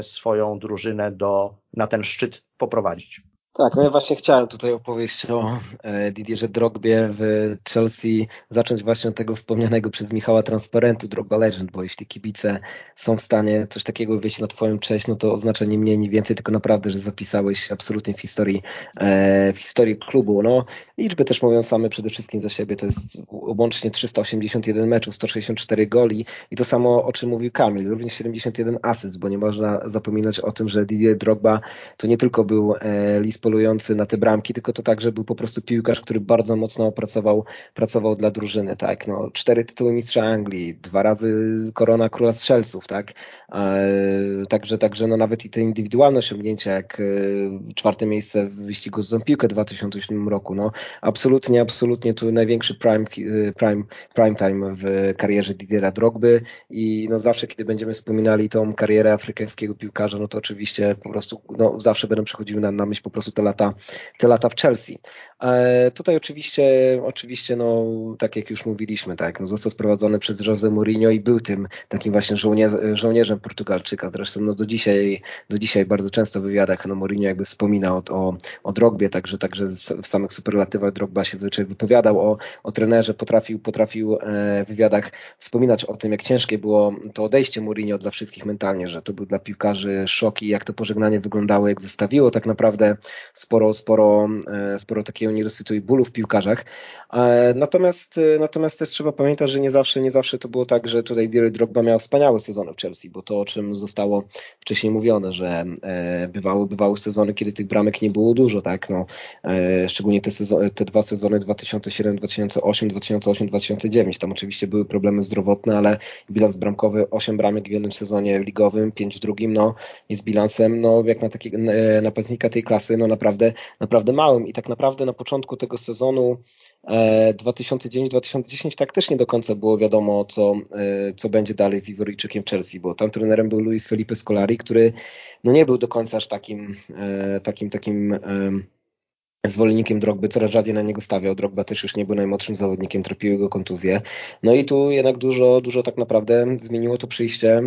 swoją drużynę do, na ten szczyt poprowadzić. Tak, no ja właśnie chciałem tutaj opowieść o e, Didierze Drogbie w Chelsea, zacząć właśnie od tego wspomnianego przez Michała transparentu Drogba Legend, bo jeśli kibice są w stanie coś takiego wieść na twoją cześć, no to oznacza nie mniej, nie więcej, tylko naprawdę, że zapisałeś absolutnie w historii, e, w historii klubu. No, liczby też mówią same przede wszystkim za siebie, to jest łącznie 381 meczów, 164 goli. I to samo o czym mówił Kamil, również 71 asyst, bo nie można zapominać o tym, że Didier Drogba to nie tylko był e, list polujący na te bramki, tylko to także był po prostu piłkarz, który bardzo mocno pracował, pracował dla drużyny, tak, no, cztery tytuły mistrza Anglii, dwa razy korona króla strzelców, tak, e, także, także no nawet i te indywidualne osiągnięcia, jak e, czwarte miejsce w wyścigu z piłkę w 2008 roku, no, absolutnie, absolutnie tu największy prime, e, prime, prime time w karierze Didiera Drogby i no zawsze, kiedy będziemy wspominali tą karierę afrykańskiego piłkarza, no to oczywiście po prostu, no zawsze będą przychodziły nam na myśl po prostu te lata, te lata w Chelsea. E, tutaj oczywiście, oczywiście, no, tak jak już mówiliśmy, tak, no, został sprowadzony przez Jose Mourinho i był tym takim właśnie żołnierzem Portugalczyka. Zresztą no, do dzisiaj, do dzisiaj bardzo często w wywiadach no, Mourinho jakby wspominał o, o Drogbie, także, także w samych superlatywach Drogba się zwyczaj wypowiadał o, o trenerze, potrafił, potrafił e, w wywiadach wspominać o tym, jak ciężkie było to odejście Mourinho dla wszystkich mentalnie, że to był dla piłkarzy szok i jak to pożegnanie wyglądało, jak zostawiło tak naprawdę sporo, sporo, e, sporo takiego niedosytu i bólu w piłkarzach. E, natomiast, e, natomiast też trzeba pamiętać, że nie zawsze, nie zawsze to było tak, że tutaj Diry Drogba miał wspaniałe sezony w Chelsea, bo to o czym zostało wcześniej mówione, że bywały, bywały sezony, kiedy tych bramek nie było dużo, tak, no, szczególnie te, sezony, te dwa sezony 2007, 2008, 2008, 2009, tam oczywiście były problemy zdrowotne, ale bilans bramkowy 8 bramek w jednym sezonie ligowym, 5 w drugim, no, jest bilansem, no, jak na takiego napastnika tej klasy, no naprawdę, naprawdę małym. I tak naprawdę na początku tego sezonu 2009-2010 e, tak też nie do końca było wiadomo, co, e, co będzie dalej z Iworyjczykiem Chelsea, bo tam trenerem był Luis Felipe Scolari, który no nie był do końca aż takim, e, takim, takim zwolennikiem Drogby, coraz rzadziej na niego stawiał. Drogba też już nie był najmłodszym zawodnikiem, tropiły go kontuzje. No i tu jednak dużo, dużo tak naprawdę zmieniło to przyjście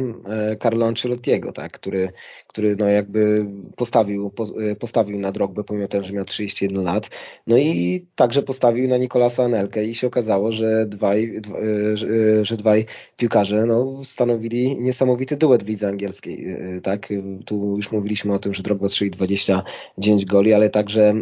Carlo Ancelottiego, tak, który, który no jakby postawił, e, postawił na Drogbę, pomimo tego, że miał 31 lat. No i także postawił na Nikolasa Anelkę i się okazało, że dwaj, e, że dwaj piłkarze no, stanowili niesamowity duet w lidze angielskiej. E, tak? Tu już mówiliśmy o tym, że Drogba strzelił 29 goli, ale także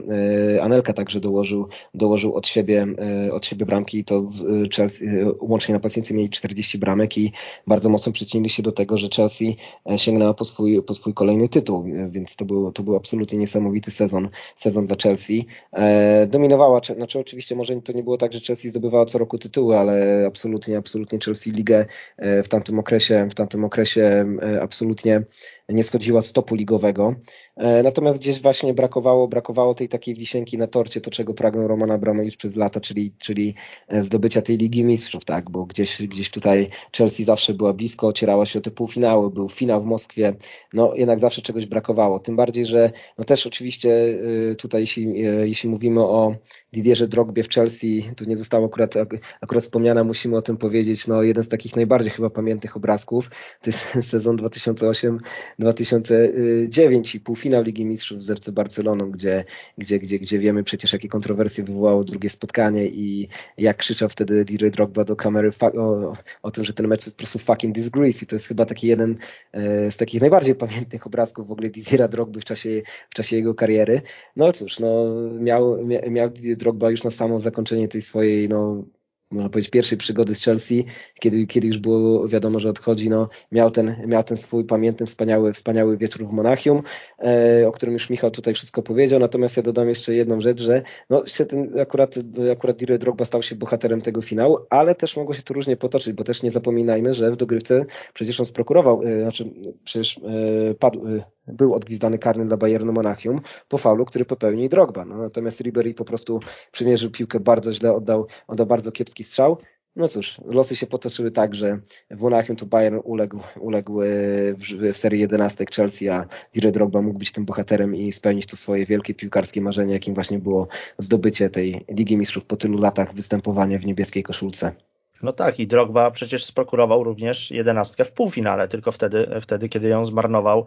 Anelka także dołożył, dołożył od siebie, od siebie bramki i to Chelsea, łącznie napastnicy mieli 40 bramek i bardzo mocno przyczynili się do tego, że Chelsea sięgnęła po swój, po swój kolejny tytuł, więc to był, to był absolutnie niesamowity sezon, sezon dla Chelsea. E, dominowała, znaczy oczywiście może to nie było tak, że Chelsea zdobywała co roku tytuły, ale absolutnie, absolutnie Chelsea ligę e, w tamtym okresie, w tamtym okresie e, absolutnie nie schodziła stopu ligowego. E, natomiast gdzieś właśnie brakowało, brakowało tej takiej wisienki na torcie, to czego pragnął Roman Abramowicz przez lata, czyli, czyli e, zdobycia tej Ligi Mistrzów, tak, bo gdzieś, gdzieś tutaj Chelsea zawsze była blisko, ocierała się o te półfinały, był finał w Moskwie, no jednak zawsze czegoś brakowało, tym bardziej, że no też oczywiście e, tutaj jeśli, jeśli mówimy o Didierze Drogbie w Chelsea, tu nie zostało akurat, akurat wspomniane, musimy o tym powiedzieć, no jeden z takich najbardziej chyba pamiętnych obrazków, to jest sezon 2008 2009 i półfinał Ligi Mistrzów z FC Barceloną, gdzie, gdzie, gdzie, gdzie wiemy przecież, jakie kontrowersje wywołało drugie spotkanie i jak krzyczał wtedy Didier Drogba do kamery o, o tym, że ten mecz to po prostu fucking disgrace i to jest chyba taki jeden e, z takich najbardziej pamiętnych obrazków w ogóle Didiera Drogby w czasie, w czasie jego kariery. No cóż, no, miał, miał Drogba już na samo zakończenie tej swojej no, można powiedzieć, pierwszej przygody z Chelsea, kiedy, kiedy już było wiadomo, że odchodzi, no, miał, ten, miał ten swój pamiętny, wspaniały, wspaniały wieczór w Monachium, e, o którym już Michał tutaj wszystko powiedział, natomiast ja dodam jeszcze jedną rzecz, że no, ten, akurat, akurat Didier Drogba stał się bohaterem tego finału, ale też mogło się to różnie potoczyć, bo też nie zapominajmy, że w dogrywce przecież on sprokurował, e, znaczy przecież e, padł, e, był odgwizdany karny dla Bayernu Monachium po faulu, który popełnił Drogba. No, natomiast Ribery po prostu przymierzył piłkę bardzo źle, oddał, oddał bardzo kiepski strzał. No cóż, losy się potoczyły tak, że w Monachium to Bayern uległ, uległ e, w, w serii 11 Chelsea, a Didier Drogba mógł być tym bohaterem i spełnić to swoje wielkie piłkarskie marzenie, jakim właśnie było zdobycie tej Ligi Mistrzów po tylu latach występowania w niebieskiej koszulce. No tak, i Drogba przecież sprokurował również jedenastkę w półfinale, tylko wtedy, wtedy kiedy ją zmarnował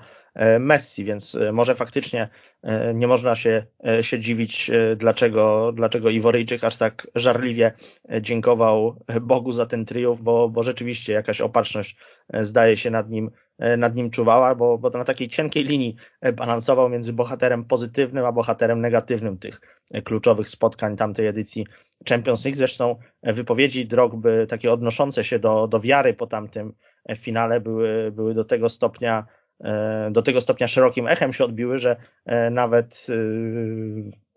Messi, więc e, może faktycznie e, nie można się, się dziwić, dlaczego, dlaczego Iworyjczyk aż tak żarliwie dziękował Bogu za ten triumf, bo, bo rzeczywiście jakaś opatrzność zdaje się nad nim nad nim czuwała, bo, bo na takiej cienkiej linii balansował między bohaterem pozytywnym a bohaterem negatywnym tych kluczowych spotkań tamtej edycji Champions League. Zresztą wypowiedzi Drogby, takie odnoszące się do, do wiary po tamtym finale, były, były do tego stopnia e, do tego stopnia szerokim echem się odbiły, że e, nawet e,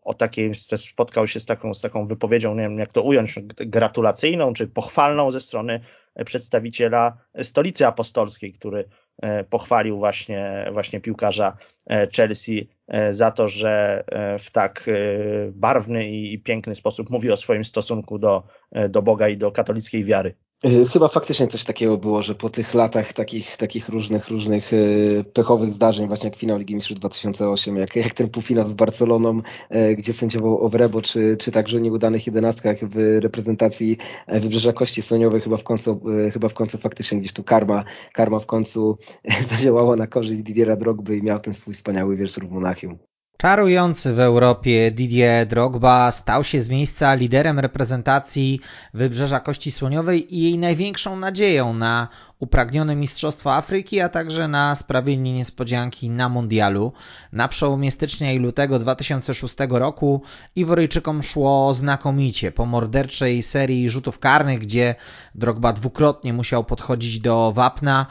o takiej spotkał się z taką, z taką wypowiedzią, nie wiem jak to ująć, gratulacyjną czy pochwalną ze strony przedstawiciela stolicy apostolskiej, który pochwalił właśnie, właśnie piłkarza Chelsea za to, że w tak barwny i piękny sposób mówi o swoim stosunku do, do Boga i do katolickiej wiary. Y, chyba faktycznie coś takiego było, że po tych latach takich, takich różnych, różnych y, pechowych zdarzeń, właśnie jak finał Ligi Mistrzów 2008, jak, jak ten półfinał z Barceloną, y, gdzie sędziował Ovrebo, czy, czy także nieudanych jedenastkach w reprezentacji Wybrzeża Kości Słoniowej, chyba w końcu, chyba w końcu faktycznie gdzieś tu karma, karma w końcu zadziałała na korzyść Didiera Drogby i miał ten swój wspaniały wieczór w Monachium. Czarujący w Europie Didier Drogba stał się z miejsca liderem reprezentacji Wybrzeża Kości Słoniowej i jej największą nadzieją na upragnione Mistrzostwa Afryki, a także na sprawienie niespodzianki na Mundialu. Na przełomie stycznia i lutego 2006 roku Iworyjczykom szło znakomicie. Po morderczej serii rzutów karnych, gdzie Drogba dwukrotnie musiał podchodzić do wapna,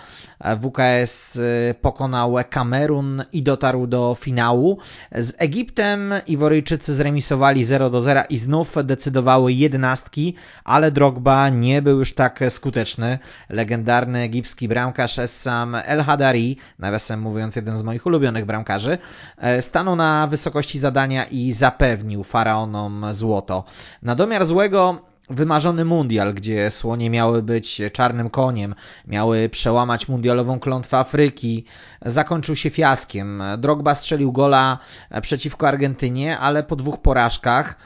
WKS y, pokonał Kamerun i dotarł do finału. Z Egiptem Iworyjczycy zremisowali 0 do 0 i znów decydowały jedenastki, ale Drogba nie był już tak skuteczny. Legendarny egipski bramkarz Essam El Hadari, nawiasem mówiąc jeden z moich ulubionych bramkarzy, e, stanął na wysokości zadania i zapewnił faraonom złoto. Na domiar złego wymarzony mundial, gdzie słonie miały być czarnym koniem, miały przełamać mundialową klątwę Afryki, zakończył się fiaskiem. Drogba strzelił gola przeciwko Argentynie, ale po dwóch porażkach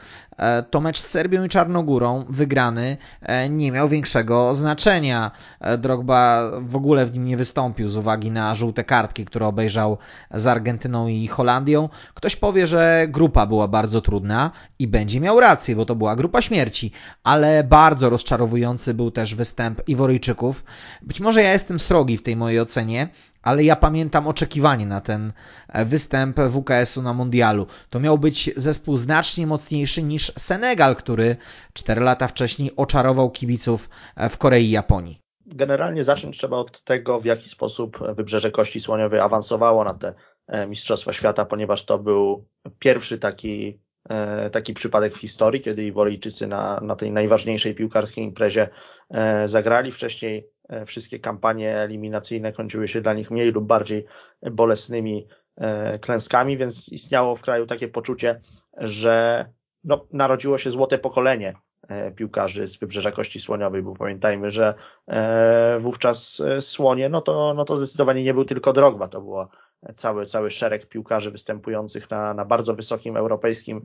to mecz z Serbią i Czarnogórą, wygrany, e, nie miał większego znaczenia. E, Drogba w ogóle w nim nie wystąpił z uwagi na żółte kartki, które obejrzał z Argentyną i Holandią. Ktoś powie, że grupa była bardzo trudna i będzie miał rację, bo to była grupa śmierci, ale bardzo rozczarowujący był też występ Iworyjczyków. Być może ja jestem srogi w tej mojej ocenie, ale ja pamiętam oczekiwanie na ten e, występ WKS-u na mundialu. To miał być zespół znacznie mocniejszy niż Senegal, który 4 lata wcześniej oczarował kibiców e, w Korei i Japonii. Generalnie zacząć trzeba od tego, w jaki sposób Wybrzeże Kości Słoniowej awansowało na te e, Mistrzostwa Świata, ponieważ to był pierwszy taki, taki przypadek w historii, kiedy Iworyjczycy na, na tej najważniejszej piłkarskiej imprezie zagrali. Wcześniej wszystkie kampanie eliminacyjne kończyły się dla nich mniej lub bardziej bolesnymi e, klęskami, więc istniało w kraju takie poczucie, że no, narodziło się złote pokolenie e, piłkarzy z Wybrzeża Kości Słoniowej, bo pamiętajmy, że wówczas Słonie, no to, no to zdecydowanie nie był tylko Drogba, to było cały, cały szereg piłkarzy występujących na, na bardzo wysokim europejskim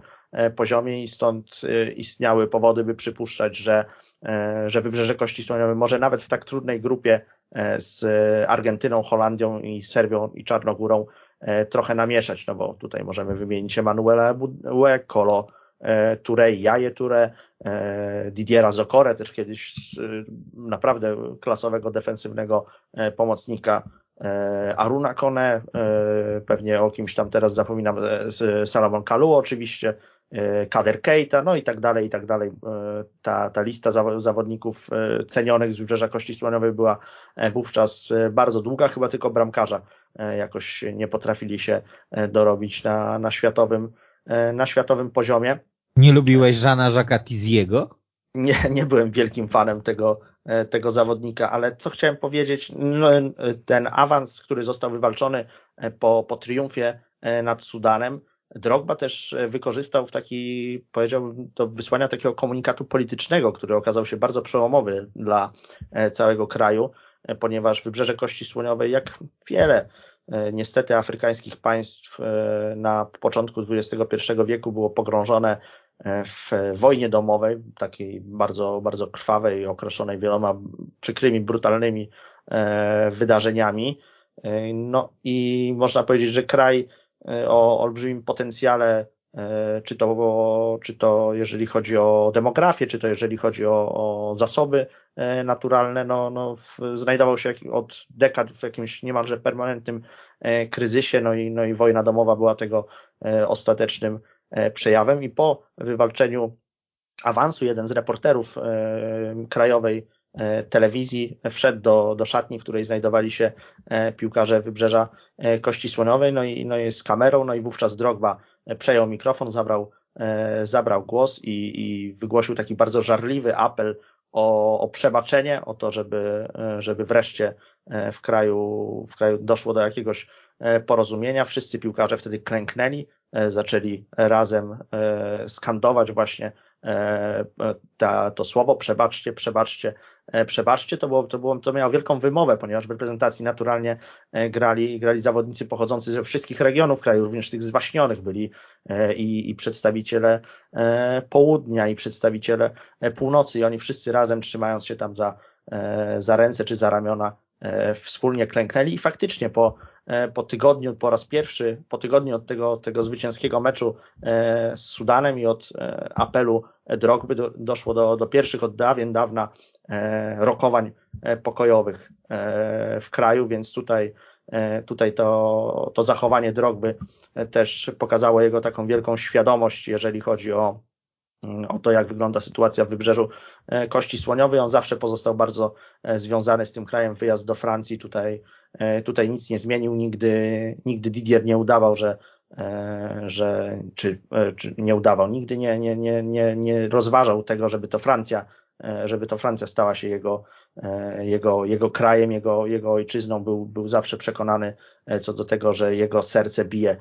poziomie i stąd istniały powody, by przypuszczać, że E, że Wybrzeże Kości Słoniowej może nawet w tak trudnej grupie e, z Argentyną, Holandią i Serbią i Czarnogórą trochę namieszać, no bo tutaj możemy wymienić Emanuela Ebue, Kolo Touré, Jaje Touré, Didiera Zokore, też kiedyś naprawdę klasowego defensywnego pomocnika Aruna Kone, pewnie o kimś tam teraz zapominam, Salomon Kalu oczywiście, E, Kader Keita, no i tak dalej, i tak dalej. E, ta, ta lista zawodników e, cenionych z Wybrzeża Kości Słoniowej była wówczas bardzo długa, chyba tylko bramkarza jakoś nie potrafili się dorobić na, na, światowym, na światowym poziomie. Nie lubiłeś Żana Jacques'a Tiziego? Nie, nie byłem wielkim fanem tego, tego zawodnika, ale co chciałem powiedzieć, no, ten awans, który został wywalczony po, po triumfie nad Sudanem, Drogba też e, wykorzystał w taki, powiedziałbym, do wysłania takiego komunikatu politycznego, który okazał się bardzo przełomowy dla e, całego kraju, e, ponieważ Wybrzeże Kości Słoniowej, jak wiele niestety afrykańskich państw na początku XXI wieku było pogrążone w wojnie domowej, takiej bardzo, bardzo krwawej, określonej wieloma przykrymi, brutalnymi wydarzeniami. No i można powiedzieć, że kraj E, o olbrzymim potencjale, e, czy to, czy to jeżeli chodzi o demografię, czy to jeżeli chodzi o, o zasoby e, naturalne, no, no, znajdował się od dekad w jakimś niemalże permanentnym kryzysie, no i, no i wojna domowa była tego ostatecznym przejawem i po wywalczeniu awansu jeden z reporterów krajowej E, telewizji wszedł do, do szatni, w której znajdowali się e, piłkarze Wybrzeża e, Kości Słoniowej, no i, no i z kamerą, no i wówczas Drogba przejął mikrofon, zabrał, zabrał głos i, i wygłosił taki bardzo żarliwy apel o, o przebaczenie, o to, żeby, żeby wreszcie w kraju, w kraju doszło do jakiegoś porozumienia. Wszyscy piłkarze wtedy klęknęli, zaczęli razem skandować właśnie ta, to słowo. Przebaczcie, przebaczcie, E, przebaczcie, to, było, to, było, to miało wielką wymowę, ponieważ w reprezentacji naturalnie e, grali, grali zawodnicy pochodzący ze wszystkich regionów kraju, również tych zwaśnionych byli e, i, i przedstawiciele południa i przedstawiciele północy. I oni wszyscy razem trzymając się tam za, za ręce czy za ramiona wspólnie klęknęli. I faktycznie po, po tygodniu, po raz pierwszy, po tygodniu od tego, tego zwycięskiego meczu z Sudanem i od apelu Drogby do, doszło do, do pierwszych od dawien dawna e, rokowań e, pokojowych e, w kraju, więc tutaj, tutaj to, to zachowanie Drogby też pokazało jego taką wielką świadomość, jeżeli chodzi o, mm, o to, jak wygląda sytuacja w wybrzeżu Kości Słoniowej. On zawsze pozostał bardzo związany z tym krajem. Wyjazd do Francji tutaj, tutaj nic nie zmienił. Nigdy, nigdy Didier nie udawał, że, E, że czy, e, czy nie udawał, nigdy nie, nie, nie, nie, nie rozważał tego, żeby to Francja, e, żeby to Francja stała się jego, jego, jego krajem, jego, jego ojczyzną. Był, był zawsze przekonany co do tego, że jego serce bije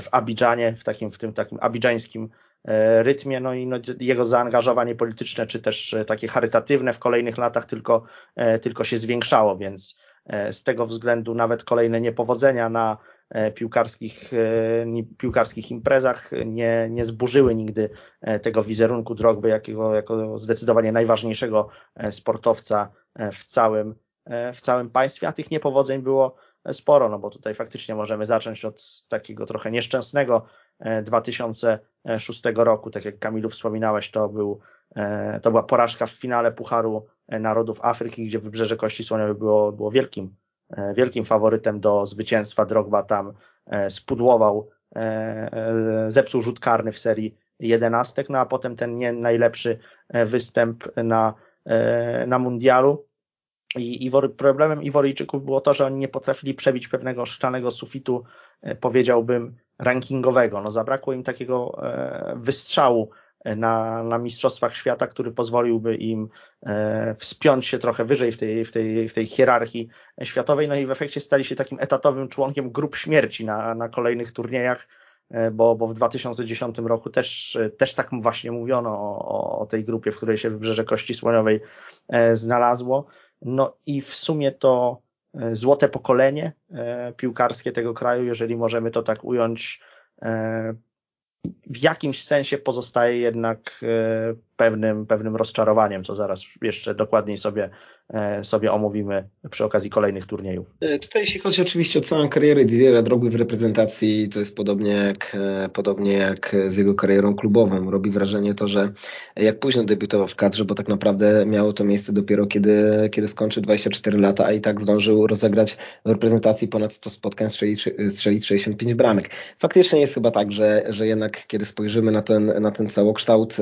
w Abidżanie, w takim, w tym takim abidżańskim rytmie, no i no, jego zaangażowanie polityczne, czy też takie charytatywne w kolejnych latach tylko, tylko się zwiększało, więc z tego względu nawet kolejne niepowodzenia na E, piłkarskich, e, piłkarskich imprezach nie, nie zburzyły nigdy e, tego wizerunku Drogby jakiego, jako zdecydowanie najważniejszego sportowca w całym, w całym państwie, a tych niepowodzeń było sporo, no bo tutaj faktycznie możemy zacząć od takiego trochę nieszczęsnego 2006 roku, tak jak Kamilu wspominałeś, to był to była porażka w finale Pucharu Narodów Afryki, gdzie Wybrzeże Kości Słoniowej było, było wielkim E, wielkim faworytem do zwycięstwa. Drogba tam e, spudłował, e, zepsuł rzut karny w serii jedenastek, no a potem ten nie najlepszy występ na, na mundialu. I Iwory, problemem Iworyjczyków było to, że oni nie potrafili przebić pewnego szklanego sufitu, powiedziałbym, rankingowego. No zabrakło im takiego wystrzału na, na Mistrzostwach Świata, który pozwoliłby im e, wspiąć się trochę wyżej w tej, w, tej, w tej hierarchii światowej, no i w efekcie stali się takim etatowym członkiem grup śmierci na, na kolejnych turniejach, e, bo, bo w 2010 roku też, też tak właśnie mówiono o, o tej grupie, w której się Wybrzeże Kości Słoniowej e, znalazło. No i w sumie to złote pokolenie piłkarskie tego kraju, jeżeli możemy to tak ująć, w jakimś sensie pozostaje jednak e, pewnym, pewnym rozczarowaniem, co zaraz jeszcze dokładniej sobie, e, sobie omówimy przy okazji kolejnych turniejów. E, tutaj jeśli chodzi oczywiście o całą karierę Didiera Drogi w reprezentacji, to jest podobnie jak, e, podobnie jak z jego karierą klubową. Robi wrażenie to, że jak późno debiutował w kadrze, bo tak naprawdę miało to miejsce dopiero kiedy, kiedy skończył 24 lata, a i tak zdążył rozegrać w reprezentacji ponad 100 spotkań, strzelić, strzelić 65 bramek. Faktycznie jest chyba tak, że, że jednak kiedy spojrzymy na ten, na ten całokształt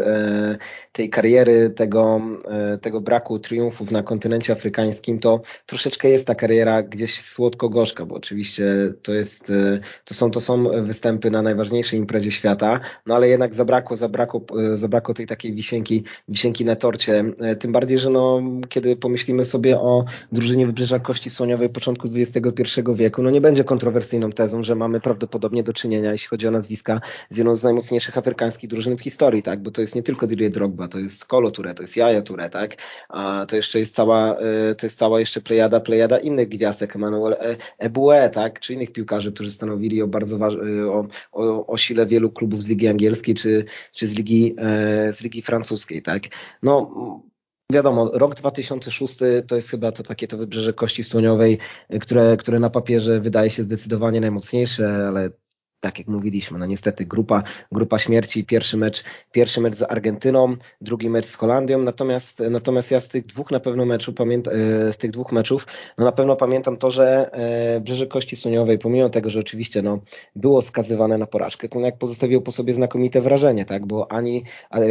tej kariery, tego, e, tego braku triumfów na kontynencie afrykańskim, to troszeczkę jest ta kariera gdzieś słodko-gorzka, bo oczywiście to jest, e, to są, to są występy na najważniejszej imprezie świata, no ale jednak zabrakło, zabrakło, e, zabrakło tej takiej wisienki, wisienki na torcie, tym bardziej, że no, kiedy pomyślimy sobie o drużynie Wybrzeża Kości Słoniowej początku XXI wieku, no nie będzie kontrowersyjną tezą, że mamy prawdopodobnie do czynienia, jeśli chodzi o nazwiska, z jedną z najmocniejszych afrykańskich drużyn w historii, tak, bo to jest nie tylko Didier Drogba, to jest Kolo Touré, to jest Jaja Touré, tak? A to jeszcze jest cała, e, to jest cała jeszcze plejada, plejada innych gwiazdek, Emmanuel Ebue, tak? Czy innych piłkarzy, którzy stanowili o bardzo waż, e, o, o, o sile wielu klubów z Ligi Angielskiej, czy, czy z Ligi, e, z Ligi Francuskiej, tak? No, Wiadomo, rok 2006 to jest chyba to takie to wybrzeże kości słoniowej, które, które na papierze wydaje się zdecydowanie najmocniejsze, ale tak jak mówiliśmy, no niestety grupa, grupa śmierci, pierwszy mecz, pierwszy mecz z Argentyną, drugi mecz z Holandią, natomiast, natomiast ja z tych dwóch na pewno meczu pamiętam, e, z tych dwóch meczów, no na pewno pamiętam to, że e, Brzeże Kości Słoniowej, pomimo tego, że oczywiście no, było skazywane na porażkę, to jak pozostawiło po sobie znakomite wrażenie, tak, bo ani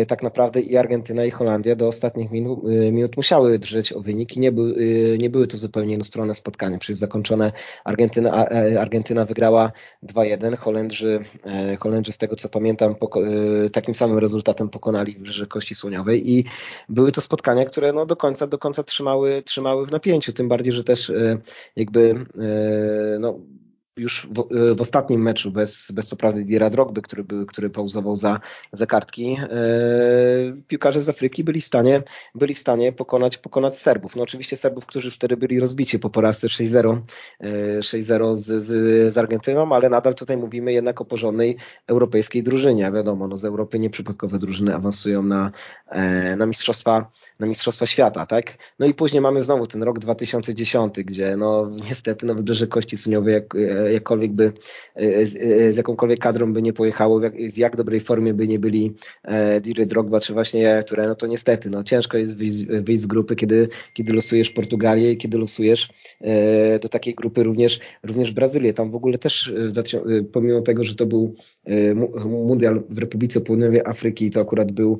tak naprawdę i Argentyna i Holandia do ostatnich minut, e, minut musiały drżeć o wyniki, nie, by, nie były to zupełnie jednostronne spotkania, przecież zakończone Argentyna, Argentyna wygrała 2-1, Holandia Holendrzy, e, Holendrzy z tego co pamiętam e, takim samym rezultatem pokonali Wybrzeże Kości Słoniowej i były to spotkania, które no do końca do końca trzymały, trzymały w napięciu, tym bardziej, że też e, jakby no, już w, w, ostatnim meczu, bez, bez co prawda Diera Drogby, który, był, który pauzował za, za kartki, e, piłkarze z Afryki byli w stanie, byli w stanie pokonać, pokonać Serbów. No oczywiście Serbów, którzy wtedy byli rozbici po porażce 6-0 e, 6-0 z, z, z Argentyną, ale nadal tutaj mówimy jednak o porządnej europejskiej drużynie. Wiadomo, no z Europy nieprzypadkowe drużyny awansują na, e, na, mistrzostwa, na mistrzostwa świata, tak? No i później mamy znowu ten rok 2010, gdzie no niestety no Wybrzeże Kości Suniowej jak e, jakkolwiek by, e, z, e, z jakąkolwiek kadrą by nie pojechało, w jak, w jak dobrej formie by nie byli e, DJ Drogba czy właśnie które no to niestety, no ciężko jest wyjść, wyjść z grupy, kiedy, kiedy losujesz Portugalię i kiedy losujesz do takiej grupy również, również Brazylię. Tam w ogóle też, pomimo tego, że to był mundial w Republice Południowej Afryki, to akurat był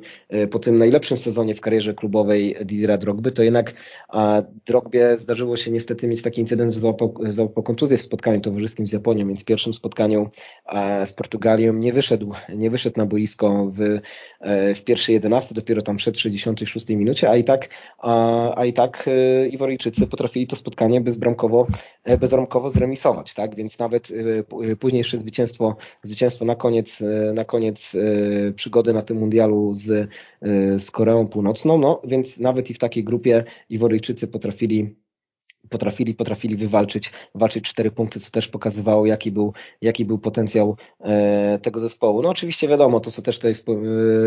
po tym najlepszym sezonie w karierze klubowej Didiera Drogby, to jednak Drogbie zdarzyło się niestety mieć taki incydent, że załapał, załapał kontuzję w spotkaniu towarzyskim z Japonią, więc w pierwszym spotkaniu e, z Portugalią nie wyszedł, nie wyszedł na boisko w, e, w pierwszej jedenastce, dopiero tam przed 66 minucie, a i tak, a, a i tak e, Iworyjczycy potrafili to spotkanie bezbramkowo, bezbramkowo zremisować, tak? Więc nawet później jeszcze zwycięstwo, zwycięstwo na koniec, na koniec przygody na tym mundialu z, z Koreą Północną, no więc nawet i w takiej grupie Iworyjczycy potrafili potrafili, potrafili wywalczyć walczyć cztery punkty, co też pokazywało, jaki był, jaki był potencjał e, tego zespołu. No oczywiście wiadomo, to co też tutaj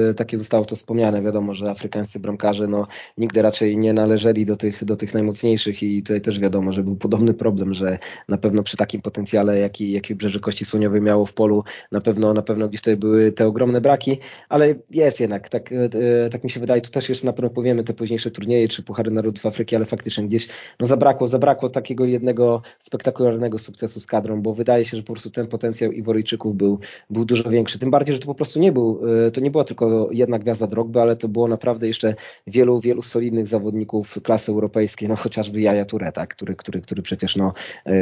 e, takie zostało to wspomniane, wiadomo, że afrykańscy bramkarze no, nigdy raczej nie należeli do tych, do tych najmocniejszych i tutaj też wiadomo, że był podobny problem, że na pewno przy takim potencjale, jaki, jaki Brzeże Kości Słoniowej miało w polu, na pewno, na pewno gdzieś tutaj były te ogromne braki, ale jest jednak, tak, e, tak mi się wydaje, to też jeszcze na pewno powiemy te późniejsze turnieje, czy Puchary Narodów Afryki, ale faktycznie gdzieś no, zabrakło zabrakło takiego jednego spektakularnego sukcesu z kadrą, bo wydaje się, że po prostu ten potencjał Iworyjczyków był, był dużo większy. Tym bardziej, że to po prostu nie był, e, to nie była tylko jedna gwiazda Drogby, ale to było naprawdę jeszcze wielu, wielu solidnych zawodników klasy europejskiej, no chociażby Jaja Touré, tak, który, który, który przecież no, e,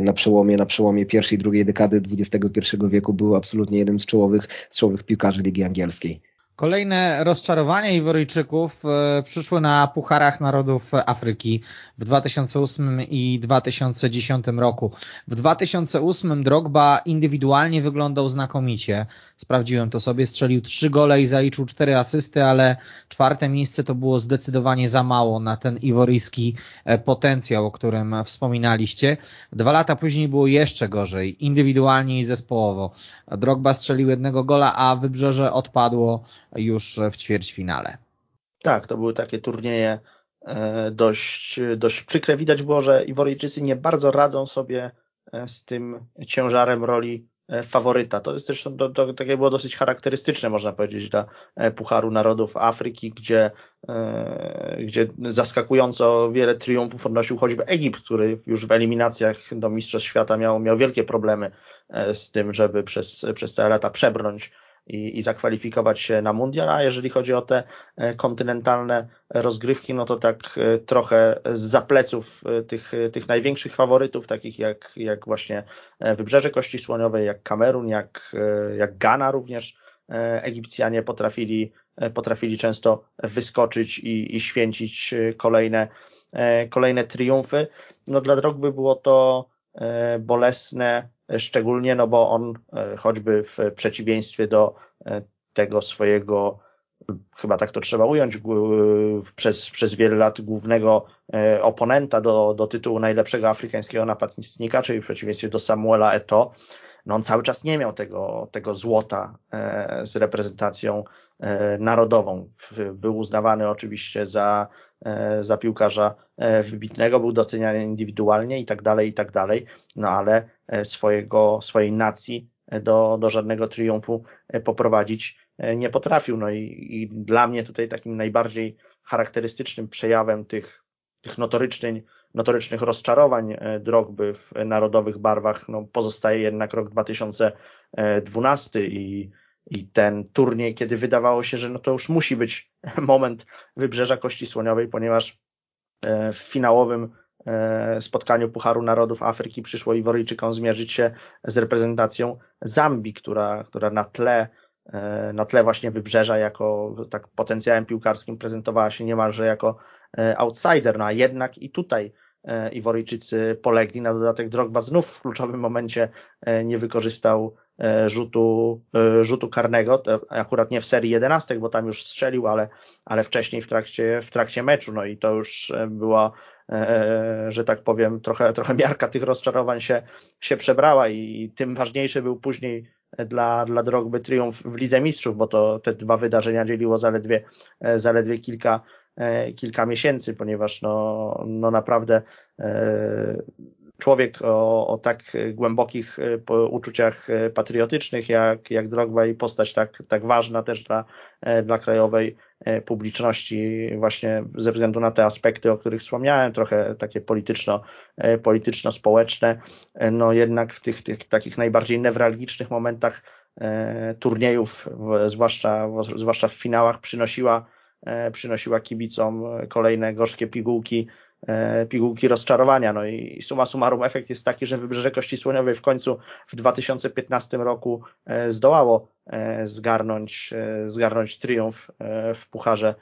na przełomie, na przełomie pierwszej i drugiej dekady XXI wieku był absolutnie jednym z czołowych, z czołowych piłkarzy Ligi Angielskiej. Kolejne rozczarowania Iworyjczyków e, przyszły na Pucharach Narodów Afryki w 2008 i 2010 roku. W 2008 Drogba indywidualnie wyglądał znakomicie. Sprawdziłem to sobie, strzelił trzy gole i zaliczył cztery asysty, ale czwarte miejsce to było zdecydowanie za mało na ten iworyjski e, potencjał, o którym wspominaliście. Dwa lata później było jeszcze gorzej, indywidualnie i zespołowo. Drogba strzelił jednego gola, a Wybrzeże odpadło już w ćwierćfinale. Tak, to były takie turnieje dość, dość przykre. Widać było, że Iworyjczycy nie bardzo radzą sobie z tym ciężarem roli E, faworyta. To jest zresztą to, to, takie było dosyć charakterystyczne, można powiedzieć, dla e, Pucharu Narodów Afryki, gdzie, e, gdzie zaskakująco wiele triumfów odnosił choćby Egipt, który już w eliminacjach do Mistrzostw Świata miał, miał wielkie problemy z tym, żeby przez, przez te lata przebrnąć i, i zakwalifikować się na mundial, a jeżeli chodzi o te e, kontynentalne rozgrywki, no to tak e, trochę z zapleców e, tych, tych największych faworytów, takich jak, jak właśnie Wybrzeże Kości Słoniowej, jak Kamerun, jak, jak Ghana również, Egipcjanie potrafili, potrafili często wyskoczyć i, i święcić kolejne, kolejne triumfy. No dla Drogby było to bolesne szczególnie, no bo on e, choćby w przeciwieństwie do e, tego swojego, chyba tak to trzeba ująć, przez, przez wiele lat głównego e, oponenta do, do tytułu najlepszego afrykańskiego napastnika, czyli w przeciwieństwie do Samuela Eto, no on cały czas nie miał tego, tego złota z reprezentacją narodową. Był uznawany oczywiście za, za piłkarza wybitnego, był doceniany indywidualnie i tak dalej, i tak dalej, no ale E, swojego, swojej nacji e, do, do żadnego triumfu e, poprowadzić nie potrafił. No i, i dla mnie tutaj takim najbardziej charakterystycznym przejawem tych, tych notorycznych, notorycznych rozczarowań Drogby w narodowych barwach no, pozostaje jednak rok 2012 i, i ten turniej, kiedy wydawało się, że no to już musi być moment wybrzeża Kości Słoniowej, ponieważ w finałowym E, spotkaniu Pucharu Narodów Afryki przyszło Iworyjczykom zmierzyć się z reprezentacją Zambii, która, która na tle e, na tle właśnie wybrzeża jako tak potencjałem piłkarskim prezentowała się niemalże jako e, outsider, no a jednak i tutaj Iworyjczycy polegli. Na dodatek Drogba znów w kluczowym momencie nie wykorzystał rzutu, rzutu karnego, akurat nie w serii 11, bo tam już strzelił, ale, ale wcześniej w trakcie, w trakcie meczu, no i to już była E, że tak powiem, trochę, trochę miarka tych rozczarowań się, się przebrała i tym ważniejszy był później dla, dla Drogby triumf w Lidze Mistrzów, bo to te dwa wydarzenia dzieliło zaledwie, e, zaledwie kilka, e, kilka miesięcy, ponieważ no, no naprawdę człowiek o, o tak głębokich uczuciach patriotycznych jak, jak Drogba i postać tak, tak ważna też dla, dla krajowej E, publiczności właśnie ze względu na te aspekty, o których wspomniałem, trochę takie polityczno, e, polityczno-społeczne, e, no jednak w tych, tych takich najbardziej newralgicznych momentach turniejów, zwłaszcza, zwłaszcza w finałach, przynosiła, przynosiła kibicom kolejne gorzkie pigułki, pigułki rozczarowania. No i suma summarum efekt jest taki, że Wybrzeże Kości Słoniowej w końcu w 2015 roku zdołało E, zgarnąć, e, zgarnąć triumf e, w Pucharze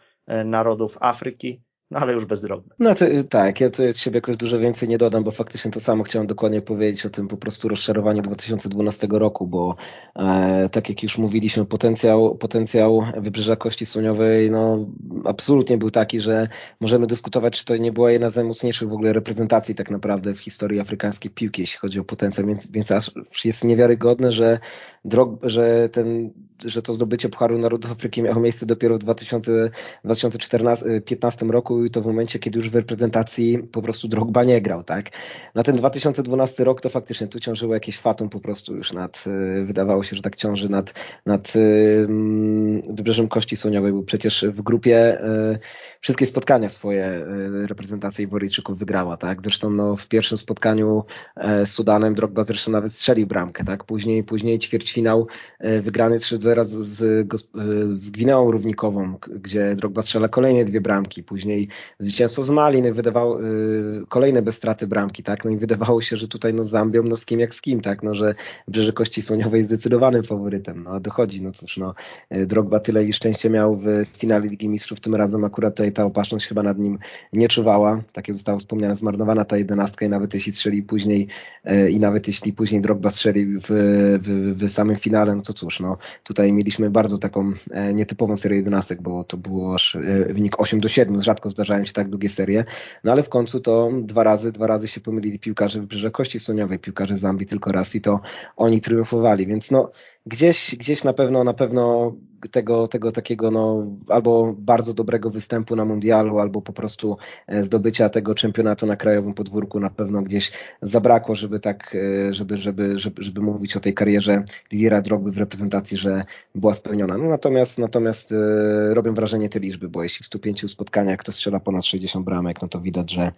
Narodów Afryki no ale już bez drogi. No to, tak, ja tu siebie jakoś dużo więcej nie dodam, bo faktycznie to samo chciałem dokładnie powiedzieć o tym po prostu rozczarowaniu 2012 roku, bo e, tak jak już mówiliśmy, potencjał, potencjał Wybrzeża Kości Słoniowej no, absolutnie był taki, że możemy dyskutować, czy to nie była jedna z najmocniejszych w ogóle reprezentacji tak naprawdę w historii afrykańskiej piłki, jeśli chodzi o potencjał, więc, więc aż jest niewiarygodne, że, drog, że, ten, że to zdobycie Pucharu Narodów Afryki miało miejsce dopiero w 2015 roku i to w momencie, kiedy już w reprezentacji po prostu Drogba nie grał, tak? Na ten 2012 rok to faktycznie tu ciążyło jakieś fatum po prostu już nad, y, wydawało się, że tak ciąży nad, nad y, mm, Wybrzeżem Kości Słoniowej, był przecież w grupie wszystkie spotkania swoje reprezentacja Iworyjczyków wygrała, tak? Zresztą no, w pierwszym spotkaniu z Sudanem Drogba zresztą nawet strzelił bramkę, tak? Później, później ćwierćfinał wygrany 3-0 z, z, z Gwineą Równikową, gdzie Drogba strzela kolejne dwie bramki, później zwycięstwo z Mali, no wydawało, y, kolejne bez straty bramki, tak, no i wydawało się, że tutaj no z Zambią, no z kim jak z kim, tak, no że Brzeże Kości Słoniowej jest zdecydowanym faworytem, no a dochodzi, no cóż, no y, Drogba tyle i szczęście miał w finale Ligi Mistrzów, tym razem akurat tutaj ta opatrzność chyba nad nim nie czuwała, takie zostało wspomniane, zmarnowana ta jedenastka i nawet jeśli strzeli później y, i nawet jeśli później Drogba strzeli w, w, w samym finale, no to cóż, no tutaj tutaj mieliśmy bardzo taką nietypową serię jedenastek, bo to było aż wynik 8 do 7, rzadko zdarzają się tak długie serie, no ale w końcu to dwa razy, dwa razy się pomylili piłkarze Wybrzeża Kości Słoniowej, piłkarze Zambii tylko raz i to oni triumfowali, więc no gdzieś, gdzieś na pewno, na pewno tego, tego takiego no, albo bardzo dobrego występu na mundialu, albo po prostu e, zdobycia tego czempionatu na krajowym podwórku na pewno gdzieś zabrakło, żeby tak, e, żeby, żeby, żeby, żeby mówić o tej karierze Didiera Drogby w reprezentacji, że była spełniona. No natomiast, natomiast e, robią wrażenie te liczby, bo jeśli w 105 spotkaniach kto strzela ponad 60 bramek, no to widać, że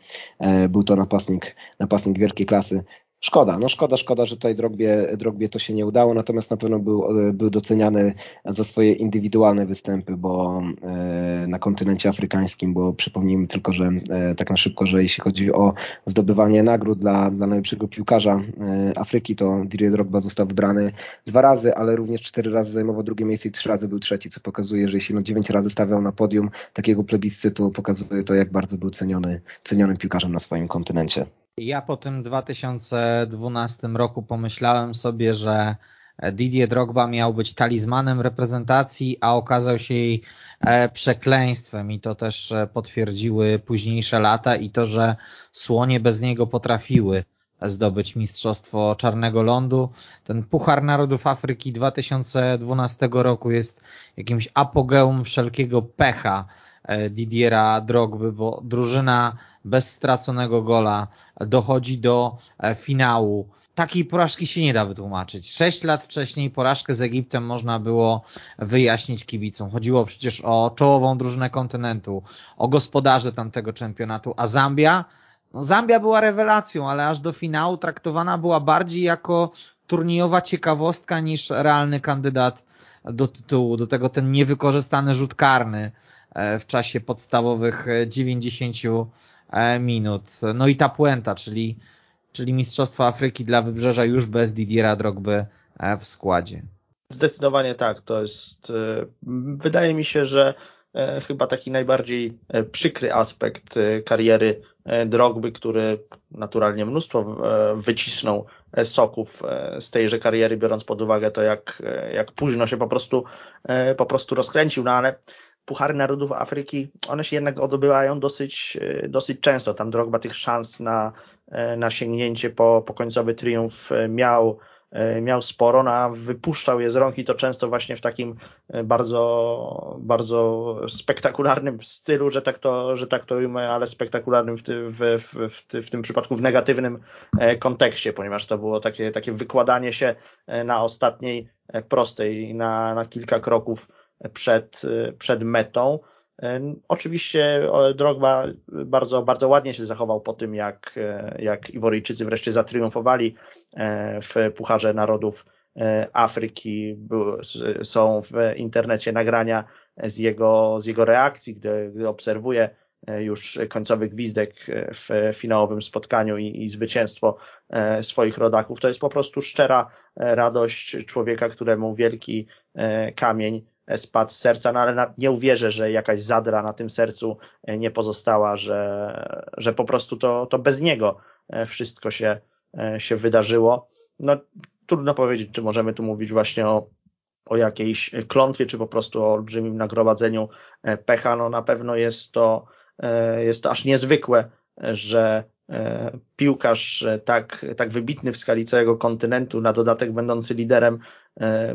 był to napastnik, napastnik wielkiej klasy. Szkoda, no szkoda, szkoda, że tutaj Drogbie, Drogbie to się nie udało, natomiast na pewno był, był doceniany za swoje indywidualne występy, bo e, na kontynencie afrykańskim, bo przypomnijmy tylko, że e, tak na szybko, że jeśli chodzi o zdobywanie nagród dla, dla najlepszego piłkarza e, Afryki, to Didier Drogba został wybrany dwa razy, ale również cztery razy zajmował drugie miejsce i trzy razy był trzeci, co pokazuje, że jeśli no dziewięć razy stawiał na podium takiego plebiscytu, pokazuje to, jak bardzo był ceniony, cenionym piłkarzem na swoim kontynencie. Ja po tym 2012 roku pomyślałem sobie, że Didier Drogba miał być talizmanem reprezentacji, a okazał się jej e, przekleństwem i to też e, potwierdziły późniejsze lata i to, że słonie bez niego potrafiły zdobyć Mistrzostwo Czarnego Lądu. Ten Puchar Narodów Afryki 2012 roku jest jakimś apogeum wszelkiego pecha Didiera Drogby, bo drużyna bez straconego gola dochodzi do e, finału. Takiej porażki się nie da wytłumaczyć. Sześć lat wcześniej porażkę z Egiptem można było wyjaśnić kibicom. Chodziło przecież o czołową drużynę kontynentu, o gospodarzy tamtego czempionatu, a Zambia, no Zambia była rewelacją, ale aż do finału traktowana była bardziej jako turniejowa ciekawostka niż realny kandydat do tytułu. Do tego ten niewykorzystany rzut karny E, w czasie podstawowych 90 e, e, minut. No i ta puenta, czyli, czyli Mistrzostwo Afryki dla Wybrzeża już bez Didiera Drogby w składzie. Zdecydowanie tak. To jest, wydaje mi się, że chyba taki najbardziej przykry aspekt kariery Drogby, który naturalnie mnóstwo wycisnął soków z tejże kariery, biorąc pod uwagę to, jak, jak późno się po prostu, po prostu rozkręcił, no ale Puchary Narodów Afryki, one się jednak odbywają dosyć, e, dosyć często. Tam Drogba tych szans na, e, na sięgnięcie po, po końcowy triumf e, miał, miał sporo, no a wypuszczał je z rąk i to często właśnie w takim bardzo, bardzo spektakularnym stylu, że tak to, że tak to ujmę, ale spektakularnym w, w, w, w tym przypadku w negatywnym kontekście, ponieważ to było takie, takie wykładanie się na ostatniej prostej, na, na kilka kroków przed, przed metą. Oczywiście Drogba bardzo, bardzo ładnie się zachował po tym, jak, jak Iworyjczycy wreszcie zatriumfowali e, w Pucharze Narodów e, Afryki. są w internecie nagrania z jego, z jego reakcji, gdy, gdy obserwuje e, już końcowy gwizdek w finałowym spotkaniu i, i zwycięstwo swoich rodaków. To jest po prostu szczera radość człowieka, któremu wielki kamień spadł z serca, no ale nie uwierzę, że jakaś zadra na tym sercu e, nie pozostała, że, że po prostu to, to bez niego e, wszystko się, e, się wydarzyło. No, trudno powiedzieć, czy możemy tu mówić właśnie o, o jakiejś klątwie, czy po prostu o olbrzymim nagromadzeniu pecha. No na pewno jest to, jest to aż niezwykłe, że piłkarz tak, tak wybitny w skali całego kontynentu, na dodatek będący liderem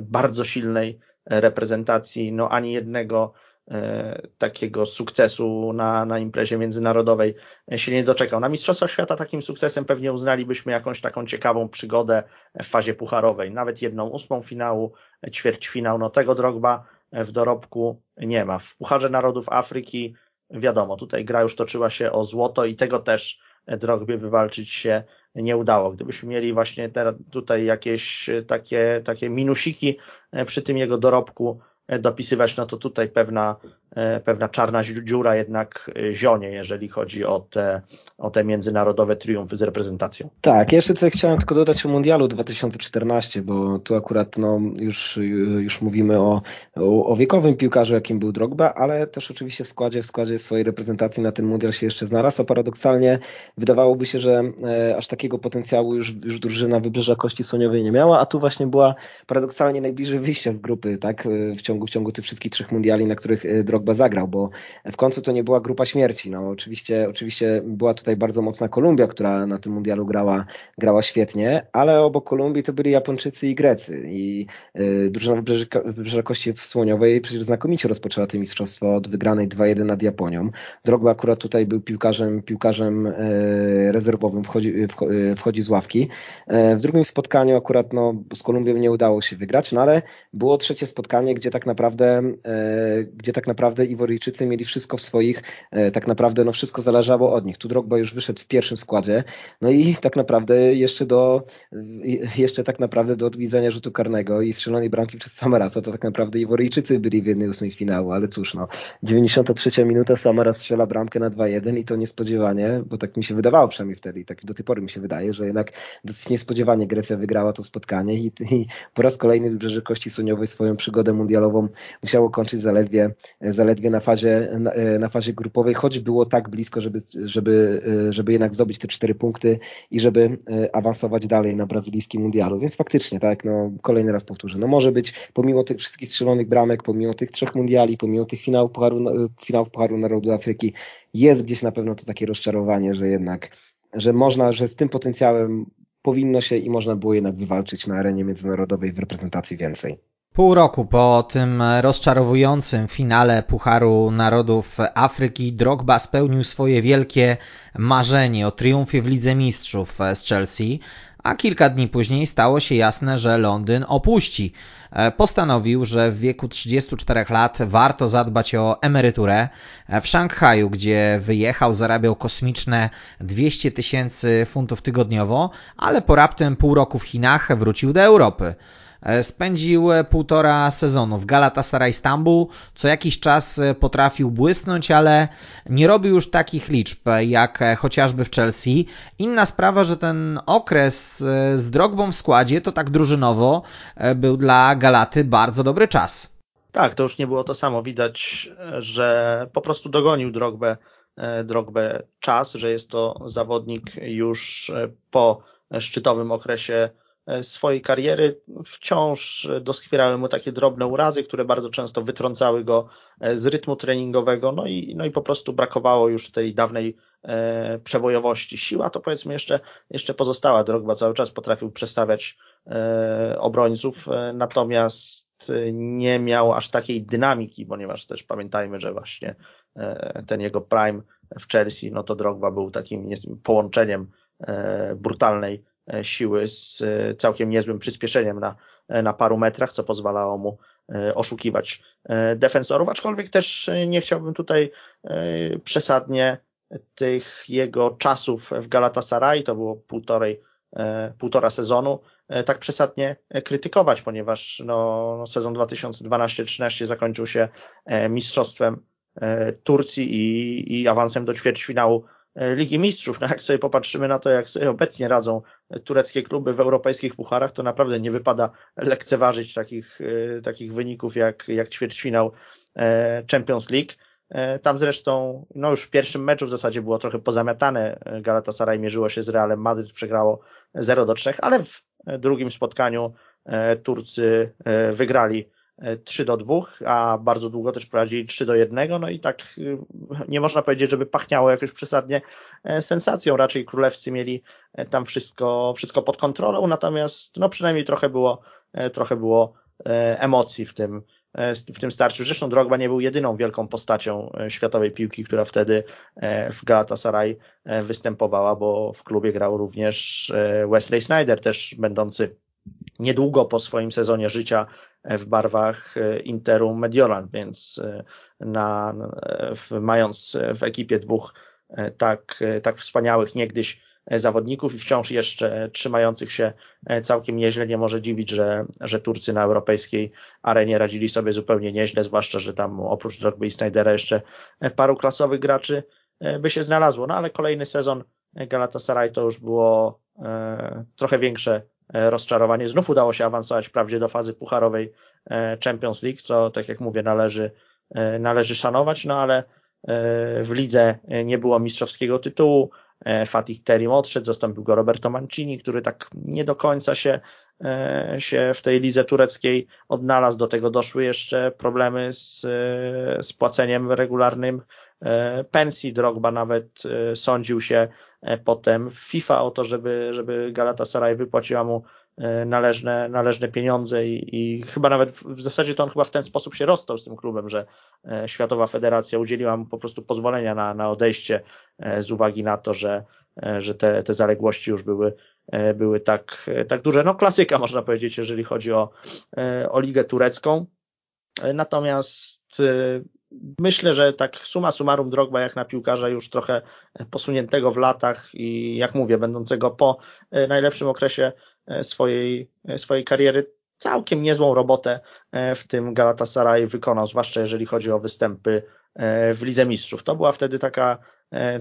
bardzo silnej reprezentacji no ani jednego e, takiego sukcesu na, na imprezie międzynarodowej się nie doczekał. Na Mistrzostwach Świata takim sukcesem pewnie uznalibyśmy jakąś taką ciekawą przygodę w fazie pucharowej. Nawet jedną ósmą finału, ćwierćfinał, no tego Drogba w dorobku nie ma. W Pucharze Narodów Afryki wiadomo, tutaj gra już toczyła się o złoto i tego też Drogbie wywalczyć się nie udało. Gdybyśmy mieli właśnie teraz tutaj jakieś takie, takie minusiki e, przy tym jego dorobku e, dopisywać, no to tutaj pewna, E, pewna czarna dziura jednak e, zionie, jeżeli chodzi o te, o te międzynarodowe triumfy z reprezentacją. Tak, jeszcze coś chciałem tylko dodać o Mundialu 2014, bo tu akurat no, już, już mówimy o, o, o wiekowym piłkarzu, jakim był Drogba, ale też oczywiście w składzie, w składzie swojej reprezentacji na ten Mundial się jeszcze znalazł, a paradoksalnie wydawałoby się, że e, aż takiego potencjału już, już drużyna Wybrzeża Kości Słoniowej nie miała, a tu właśnie była paradoksalnie najbliżej wyjścia z grupy, tak, w ciągu, w ciągu tych wszystkich trzech mundiali, na których Drogba Zagrał, bo w końcu to nie była grupa śmierci. No, oczywiście, oczywiście była tutaj bardzo mocna Kolumbia, która na tym mundialu grała, grała świetnie, ale obok Kolumbii to byli Japończycy i Grecy i yy, drużyna Wybrzeża Kości Słoniowej przecież znakomicie rozpoczęła to mistrzostwo od wygranej 2-1 nad Japonią. Drogba akurat tutaj był piłkarzem, piłkarzem yy, rezerwowym, wchodzi, yy, wchodzi z ławki. Yy, w drugim spotkaniu akurat no, z Kolumbią nie udało się wygrać, no ale było trzecie spotkanie, gdzie tak naprawdę, yy, gdzie tak naprawdę naprawdę Iworyjczycy mieli wszystko w swoich, e, tak naprawdę no wszystko zależało od nich. Tu Drogba już wyszedł w pierwszym składzie, no i tak naprawdę jeszcze do, jeszcze tak naprawdę do odwiedzenia rzutu karnego i strzelonej bramki przez Samaraca, to tak naprawdę Iworyjczycy byli w jednej ósmej finału, ale cóż no, 93 minuta Samara strzela bramkę na 2-1 i to niespodziewanie, bo tak mi się wydawało przynajmniej wtedy i tak do tej pory mi się wydaje, że jednak dosyć niespodziewanie Grecja wygrała to spotkanie i, i po raz kolejny Wybrzeże Kości Słoniowej swoją przygodę mundialową musiało kończyć zaledwie, zaledwie zaledwie na fazie, na, e, na fazie grupowej, choć było tak blisko, żeby, żeby, e, żeby jednak zdobyć te cztery punkty i żeby e, awansować dalej na brazylijskim mundialu. Więc faktycznie, tak, no, kolejny raz powtórzę, no może być pomimo tych wszystkich strzelonych bramek, pomimo tych trzech mundiali, pomimo tych finałów Pucharu, finałów Pucharu Narodu Afryki, jest gdzieś na pewno to takie rozczarowanie, że jednak, że można, że z tym potencjałem powinno się i można było jednak wywalczyć na arenie międzynarodowej w reprezentacji więcej. Pół roku po tym rozczarowującym finale Pucharu Narodów Afryki Drogba spełnił swoje wielkie marzenie o triumfie w Lidze Mistrzów z Chelsea, a kilka dni później stało się jasne, że Londyn opuści. Postanowił, że w wieku 34 lat warto zadbać o emeryturę. W Szanghaju, gdzie wyjechał, zarabiał kosmiczne 200 tysięcy funtów tygodniowo, ale po raptem pół roku w Chinach wrócił do Europy. E, spędził e, półtora sezonu w Galatasaray Stambuł, co jakiś czas e, potrafił błysnąć, ale nie robił już takich liczb jak chociażby w Chelsea. Inna sprawa, że ten okres z Drogbą w składzie to tak drużynowo był dla Galaty bardzo dobry czas. Tak, to już nie było to samo. Widać, że po prostu dogonił Drogbę, Drogbę czas, że jest to zawodnik już po szczytowym okresie swojej kariery. Wciąż doskwierały mu takie drobne urazy, które bardzo często wytrącały go e, z rytmu treningowego, no i, no i po prostu brakowało już tej dawnej e, przebojowości. Siła to powiedzmy jeszcze, jeszcze pozostała, Drogba cały czas potrafił przestawiać e, obrońców, e, natomiast nie miał aż takiej dynamiki, ponieważ też pamiętajmy, że właśnie e, ten jego prime w Chelsea, no to Drogba był takim połączeniem brutalnej E, siły z e, całkiem niezłym przyspieszeniem na, e, na paru metrach, co pozwalało mu oszukiwać defensorów, aczkolwiek też nie chciałbym tutaj przesadnie tych jego czasów w Galatasaray, to było półtorej, półtora sezonu, tak przesadnie krytykować, ponieważ no, sezon 2012-13 zakończył się mistrzostwem Turcji i, i awansem do ćwierćfinału E, Ligi Mistrzów. No jak sobie popatrzymy na to, jak sobie obecnie radzą tureckie kluby w europejskich pucharach, to naprawdę nie wypada lekceważyć takich, e, takich wyników jak, jak ćwierćfinał e, Champions League. Tam zresztą, no już w pierwszym meczu w zasadzie było trochę pozamiatane. Galatasaray mierzyło się z Realem Madryt, przegrało 0 do 3, ale w drugim spotkaniu Turcy wygrali 3 do 2, a bardzo długo też prowadzili 3 do 1, no i tak y, nie można powiedzieć, żeby pachniało jakoś przesadnie e, sensacją, raczej królewscy mieli e, tam wszystko, wszystko pod kontrolą, natomiast no przynajmniej trochę było, e, trochę było emocji w tym, w tym starciu. Zresztą Drogba nie był jedyną wielką postacią światowej piłki, która wtedy w Galatasaray występowała, bo w klubie grał również Wesley Snyder, też będący niedługo po swoim sezonie życia w barwach e, Interu Mediolan, więc e, na, w, mając w ekipie dwóch e, tak, tak wspaniałych niegdyś zawodników i wciąż jeszcze trzymających się całkiem nieźle. Nie może dziwić, że, że Turcy na europejskiej arenie radzili sobie zupełnie nieźle, zwłaszcza, że tam oprócz Drogby i Snydera jeszcze paru klasowych graczy by się znalazło. No ale kolejny sezon Galatasaray to już było trochę większe rozczarowanie. Znów udało się awansować wprawdzie do fazy pucharowej Champions League, co tak jak mówię należy, należy szanować, no ale E, w lidze nie było mistrzowskiego tytułu. E, Fatih Terim odszedł, zastąpił go Roberto Mancini, który tak nie do końca się, e, się w tej lidze tureckiej odnalazł. Do tego doszły jeszcze problemy z, z płaceniem regularnym pensji. Drogba nawet sądził się potem w FIFA o to, żeby, żeby Galatasaray wypłaciła mu E, należne, należne pieniądze i, i, chyba nawet w zasadzie to on chyba w ten sposób się rozstał z tym klubem, że e, Światowa Federacja udzieliła mu po prostu pozwolenia na, na odejście e, z uwagi na to, że, że te, te zaległości już były, były tak, tak duże. No klasyka można powiedzieć, jeżeli chodzi o, o ligę turecką. Natomiast myślę, że tak suma summarum Drogba jak na piłkarza już trochę posuniętego w latach i jak mówię, będącego po najlepszym okresie E, swojej, e, swojej kariery całkiem niezłą robotę e, w tym Galatasaray wykonał, zwłaszcza jeżeli chodzi o występy w Lidze Mistrzów. To była wtedy taka,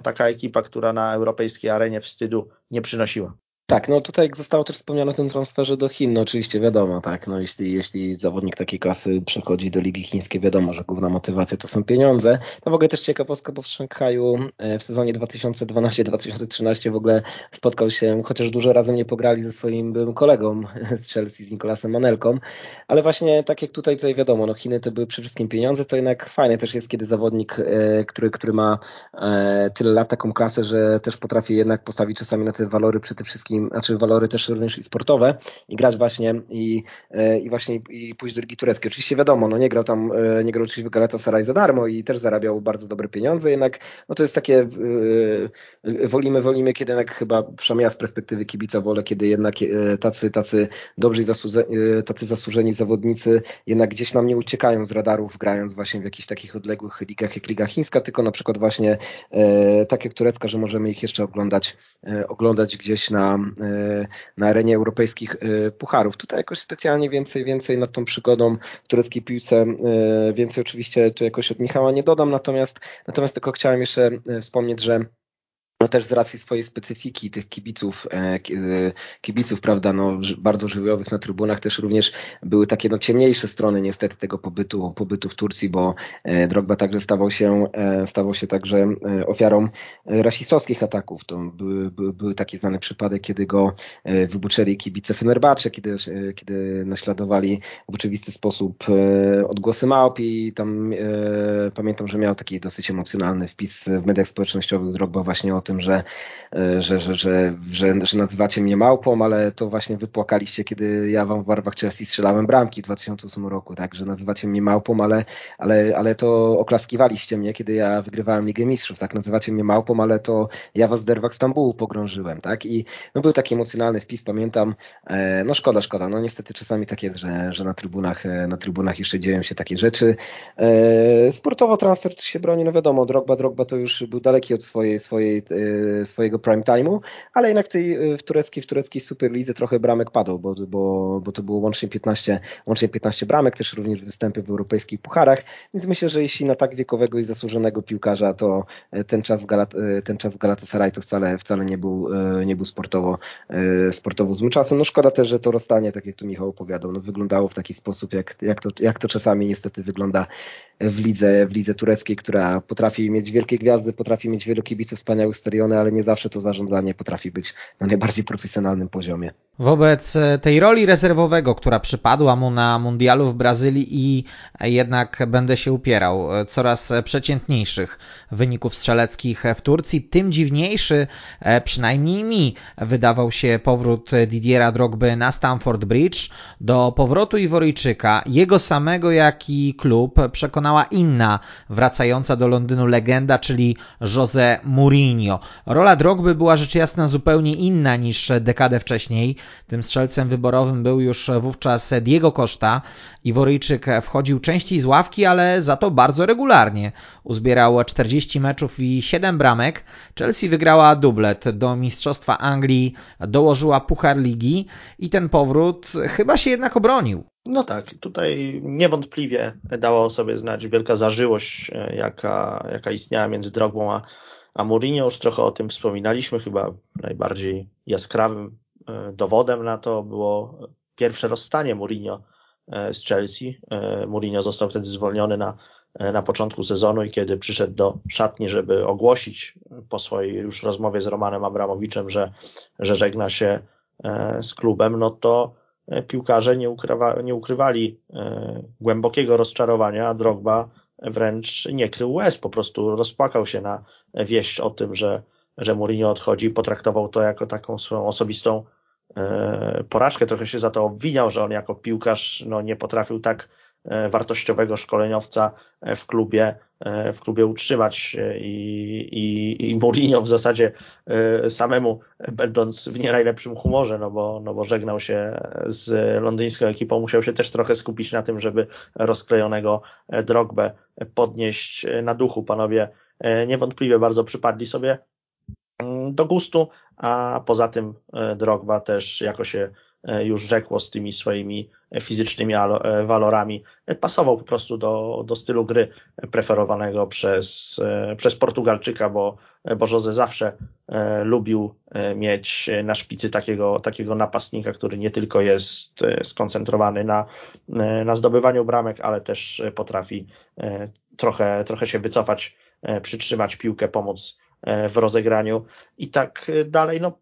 taka ekipa, która na europejskiej arenie wstydu nie przynosiła. Tak, no tutaj zostało też wspomniane o tym transferze do Chin, no oczywiście wiadomo, tak, no jeśli, jeśli zawodnik takiej klasy przechodzi do Ligi Chińskiej, wiadomo, że główna motywacja to są pieniądze. No w ogóle też ciekawostka, bo w Szanghaju e, w sezonie 2012-2013 w ogóle spotkał się, chociaż dużo razem nie pograli ze swoim byłym kolegą z Chelsea, z Nikolasem Manelką, ale właśnie tak jak tutaj, tutaj wiadomo, no Chiny to były przede wszystkim pieniądze, to jednak fajne też jest, kiedy zawodnik, e, który, który ma e, tyle lat taką klasę, że też potrafi jednak postawić czasami na te walory przede wszystkim znaczy walory też również i sportowe i grać właśnie i, e, i właśnie i pójść do Ligi Tureckiej. Oczywiście wiadomo, no nie grał tam, e, nie grał oczywiście w Galatasaray za darmo i też zarabiał bardzo dobre pieniądze, jednak no to jest takie e, wolimy, wolimy, kiedy jednak chyba przynajmniej ja z perspektywy kibica wolę, kiedy jednak tacy, tacy dobrzy tacy zasłużeni zawodnicy jednak gdzieś nam nie uciekają z radarów, grając właśnie w jakichś takich odległych ligach jak Liga Chińska, tylko na przykład właśnie tak jak turecka, że możemy ich jeszcze oglądać, oglądać gdzieś na, na arenie europejskich e, pucharów. Tutaj jakoś specjalnie więcej, więcej nad tą przygodą w tureckiej piłce, e, więcej oczywiście tu jakoś od Michała nie dodam, natomiast, natomiast tylko chciałem jeszcze e, wspomnieć, że no też z racji swojej specyfiki tych kibiców, e, e, kibiców, prawda, no bardzo żywiołowych na trybunach też również były takie no ciemniejsze strony niestety tego pobytu, pobytu w Turcji, bo e, Drogba także stawał się, stawał się także ofiarą rasistowskich ataków. To były, były, były takie znane przypadek, kiedy go wybuczeli kibice Fenerbahce, kiedy, kiedy naśladowali w oczywisty sposób odgłosy małp i tam pamiętam, że miał taki dosyć emocjonalny wpis w mediach społecznościowych Drogba właśnie o tym, że, że, że, że, że, że nazywacie mnie małpą, ale to właśnie wypłakaliście, kiedy ja wam w barwach Chelsea strzelałem bramki w 2008 roku, tak, że nazywacie mnie małpą, ale, ale, ale to oklaskiwaliście mnie, kiedy ja wygrywałem Ligę Mistrzów, tak, nazywacie mnie małpą, ale to ja was w derwach Stambułu pogrążyłem, tak, i no, był taki emocjonalny wpis, pamiętam, no szkoda, szkoda, no niestety czasami tak jest, że, że na trybunach, na trybunach jeszcze dzieją się takie rzeczy. Sportowo transfer się broni, no wiadomo, Drogba, Drogba to już był daleki od swojej, swojej swojego prime time'u, ale jednak tej, y, w tureckiej, w tureckiej Superlidze trochę bramek padło, bo, bo, bo to było łącznie 15, łącznie 15 bramek, też również występy w europejskich pucharach, więc myślę, że jeśli na tak wiekowego i zasłużonego piłkarza, to y, ten czas w, Galat, ten czas w Galatasaray to wcale, wcale nie był, nie był sportowo, sportowo złym czasem. No szkoda też, że to rozstanie, tak jak tu Michał opowiadał, no wyglądało w taki sposób, jak, jak, to, jak to czasami niestety wygląda w lidze, w lidze tureckiej, która potrafi mieć wielkie gwiazdy, potrafi mieć wielu kibiców, wspaniałych ale nie zawsze to zarządzanie potrafi być na najbardziej profesjonalnym poziomie. Wobec e, tej roli rezerwowego, która przypadła mu na mundialu w Brazylii i jednak będę się upierał, e, coraz przeciętniejszych wyników strzeleckich w Turcji, tym dziwniejszy, e, przynajmniej mi, wydawał się powrót Didiera Drogby na Stamford Bridge. Do powrotu Iworyjczyka, jego samego jak i klub przekonała inna, wracająca do Londynu legenda, czyli Jose Mourinho. Rola Drogby była rzecz jasna zupełnie inna niż dekadę wcześniej. Tym strzelcem wyborowym był już wówczas Diego Costa. Iworyjczyk wchodził częściej z ławki, ale za to bardzo regularnie. Uzbierał 40 meczów i 7 bramek. Chelsea wygrała dublet do Mistrzostwa Anglii, dołożyła Puchar Ligi i ten powrót chyba się jednak obronił. No tak, tutaj niewątpliwie dała o sobie znać wielka zażyłość, e, jaka, jaka istniała między Drogbą a, a Mourinho. Już trochę o tym wspominaliśmy, chyba najbardziej jaskrawym e, dowodem na to było pierwsze rozstanie Mourinho e, z Chelsea. Mourinho został wtedy zwolniony na, na początku sezonu i kiedy przyszedł do szatni, żeby ogłosić po swojej już rozmowie z Romanem Abramowiczem, że, że żegna się z klubem, no to E, piłkarze nie, ukrywa, nie ukrywali e, głębokiego rozczarowania, a Drogba wręcz nie krył łez, po prostu rozpłakał się na wieść o tym, że, że Mourinho odchodzi, potraktował to jako taką swoją osobistą e, porażkę, trochę się za to obwiniał, że on jako piłkarz no, nie potrafił tak wartościowego szkoleniowca e, w klubie, e, w klubie utrzymać i, i, i Mourinho w zasadzie samemu będąc w nie najlepszym humorze, no bo, no bo żegnał się z londyńską ekipą, musiał się też trochę skupić na tym, żeby rozklejonego Drogbę podnieść na duchu. Panowie niewątpliwie bardzo przypadli sobie mm, do gustu, a poza tym Drogba też jako się E, już rzekło z tymi swoimi fizycznymi e, walorami, e, pasował po prostu do, do stylu gry preferowanego przez, przez Portugalczyka, bo, bo Jose zawsze lubił mieć na szpicy takiego, takiego napastnika, który nie tylko jest skoncentrowany na, na zdobywaniu bramek, ale też potrafi trochę, trochę się wycofać, przytrzymać piłkę, pomóc w rozegraniu i tak dalej. No,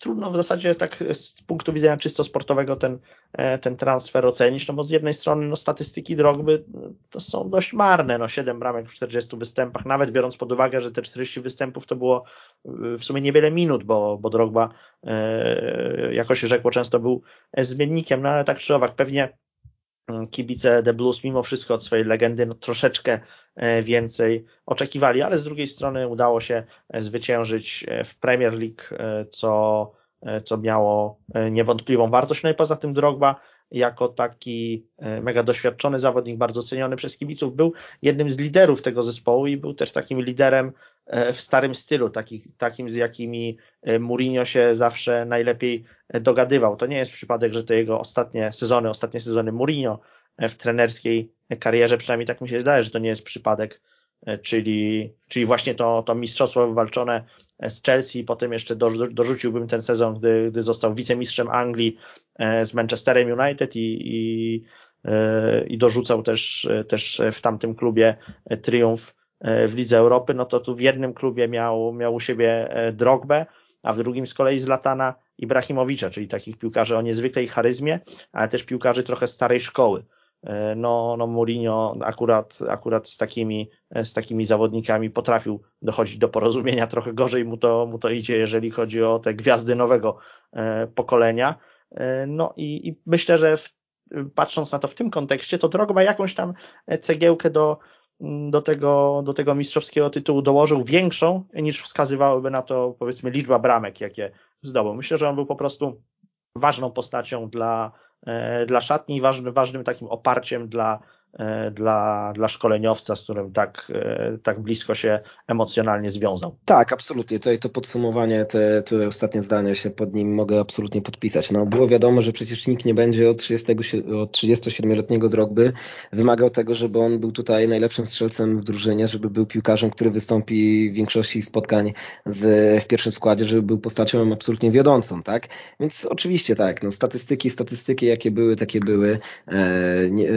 trudno w zasadzie tak z punktu widzenia czysto sportowego ten, e, ten transfer ocenić, no bo z jednej strony no, statystyki Drogby to są dość marne, no 7 bramek w 40 występach, nawet biorąc pod uwagę, że te 40 występów to było e, w sumie niewiele minut, bo, bo Drogba, e, jako się rzekło, często był zmiennikiem, no ale tak czy owak, pewnie Mm, kibice The Blues mimo wszystko od swojej legendy no, troszeczkę e, więcej oczekiwali, ale z drugiej strony udało się e, zwyciężyć e, w Premier League, co, co miało niewątpliwą wartość. No i poza tym Drogba jako taki mega doświadczony zawodnik, bardzo ceniony przez kibiców, był jednym z liderów tego zespołu i był też takim liderem w starym stylu, taki, takim z jakimi Mourinho się zawsze najlepiej dogadywał. To nie jest przypadek, że te jego ostatnie sezony, ostatnie sezony Mourinho w trenerskiej karierze, przynajmniej tak mi się zdaje, że to nie jest przypadek, czyli, czyli właśnie to, to mistrzostwo wywalczone z Chelsea, potem jeszcze dorzuciłbym ten sezon, gdy, gdy został wicemistrzem Anglii e, z Manchesterem United i, i, e, i dorzucał też, też w tamtym klubie triumf e, w Lidze Europy, no to tu w jednym klubie miał, miał u siebie Drogbę, a w drugim z kolei Zlatana Ibrahimowicza, czyli takich piłkarzy o niezwykłej charyzmie, ale też piłkarzy trochę starej szkoły. E, no, no Mourinho akurat, akurat z takimi, z takimi zawodnikami potrafił dochodzić do porozumienia, trochę gorzej mu to, mu to idzie, jeżeli chodzi o te gwiazdy nowego e, pokolenia. E, no i, i myślę, że w, patrząc na to w tym kontekście, to Drogba jakąś tam cegiełkę do, do tego, do tego mistrzowskiego tytułu dołożył większą niż wskazywałyby na to powiedzmy liczba bramek, jakie zdobył. Myślę, że on był po prostu ważną postacią dla, e, dla szatni i ważnym, takim oparciem dla, dla, dla szkoleniowca, z którym tak, e, tak blisko się emocjonalnie związał. Tak, absolutnie. Tutaj to podsumowanie, te, te ostatnie zdania się pod nim mogę absolutnie podpisać. No, było wiadomo, że przecież nikt nie będzie od, 30, od 37-letniego drogby wymagał tego, żeby on był tutaj najlepszym strzelcem w drużynie, żeby był piłkarzem, który wystąpi w większości spotkań z, w pierwszym składzie, żeby był postacią absolutnie wiodącą, tak? Więc oczywiście tak, no, statystyki, statystyki jakie były, takie były. E, nie,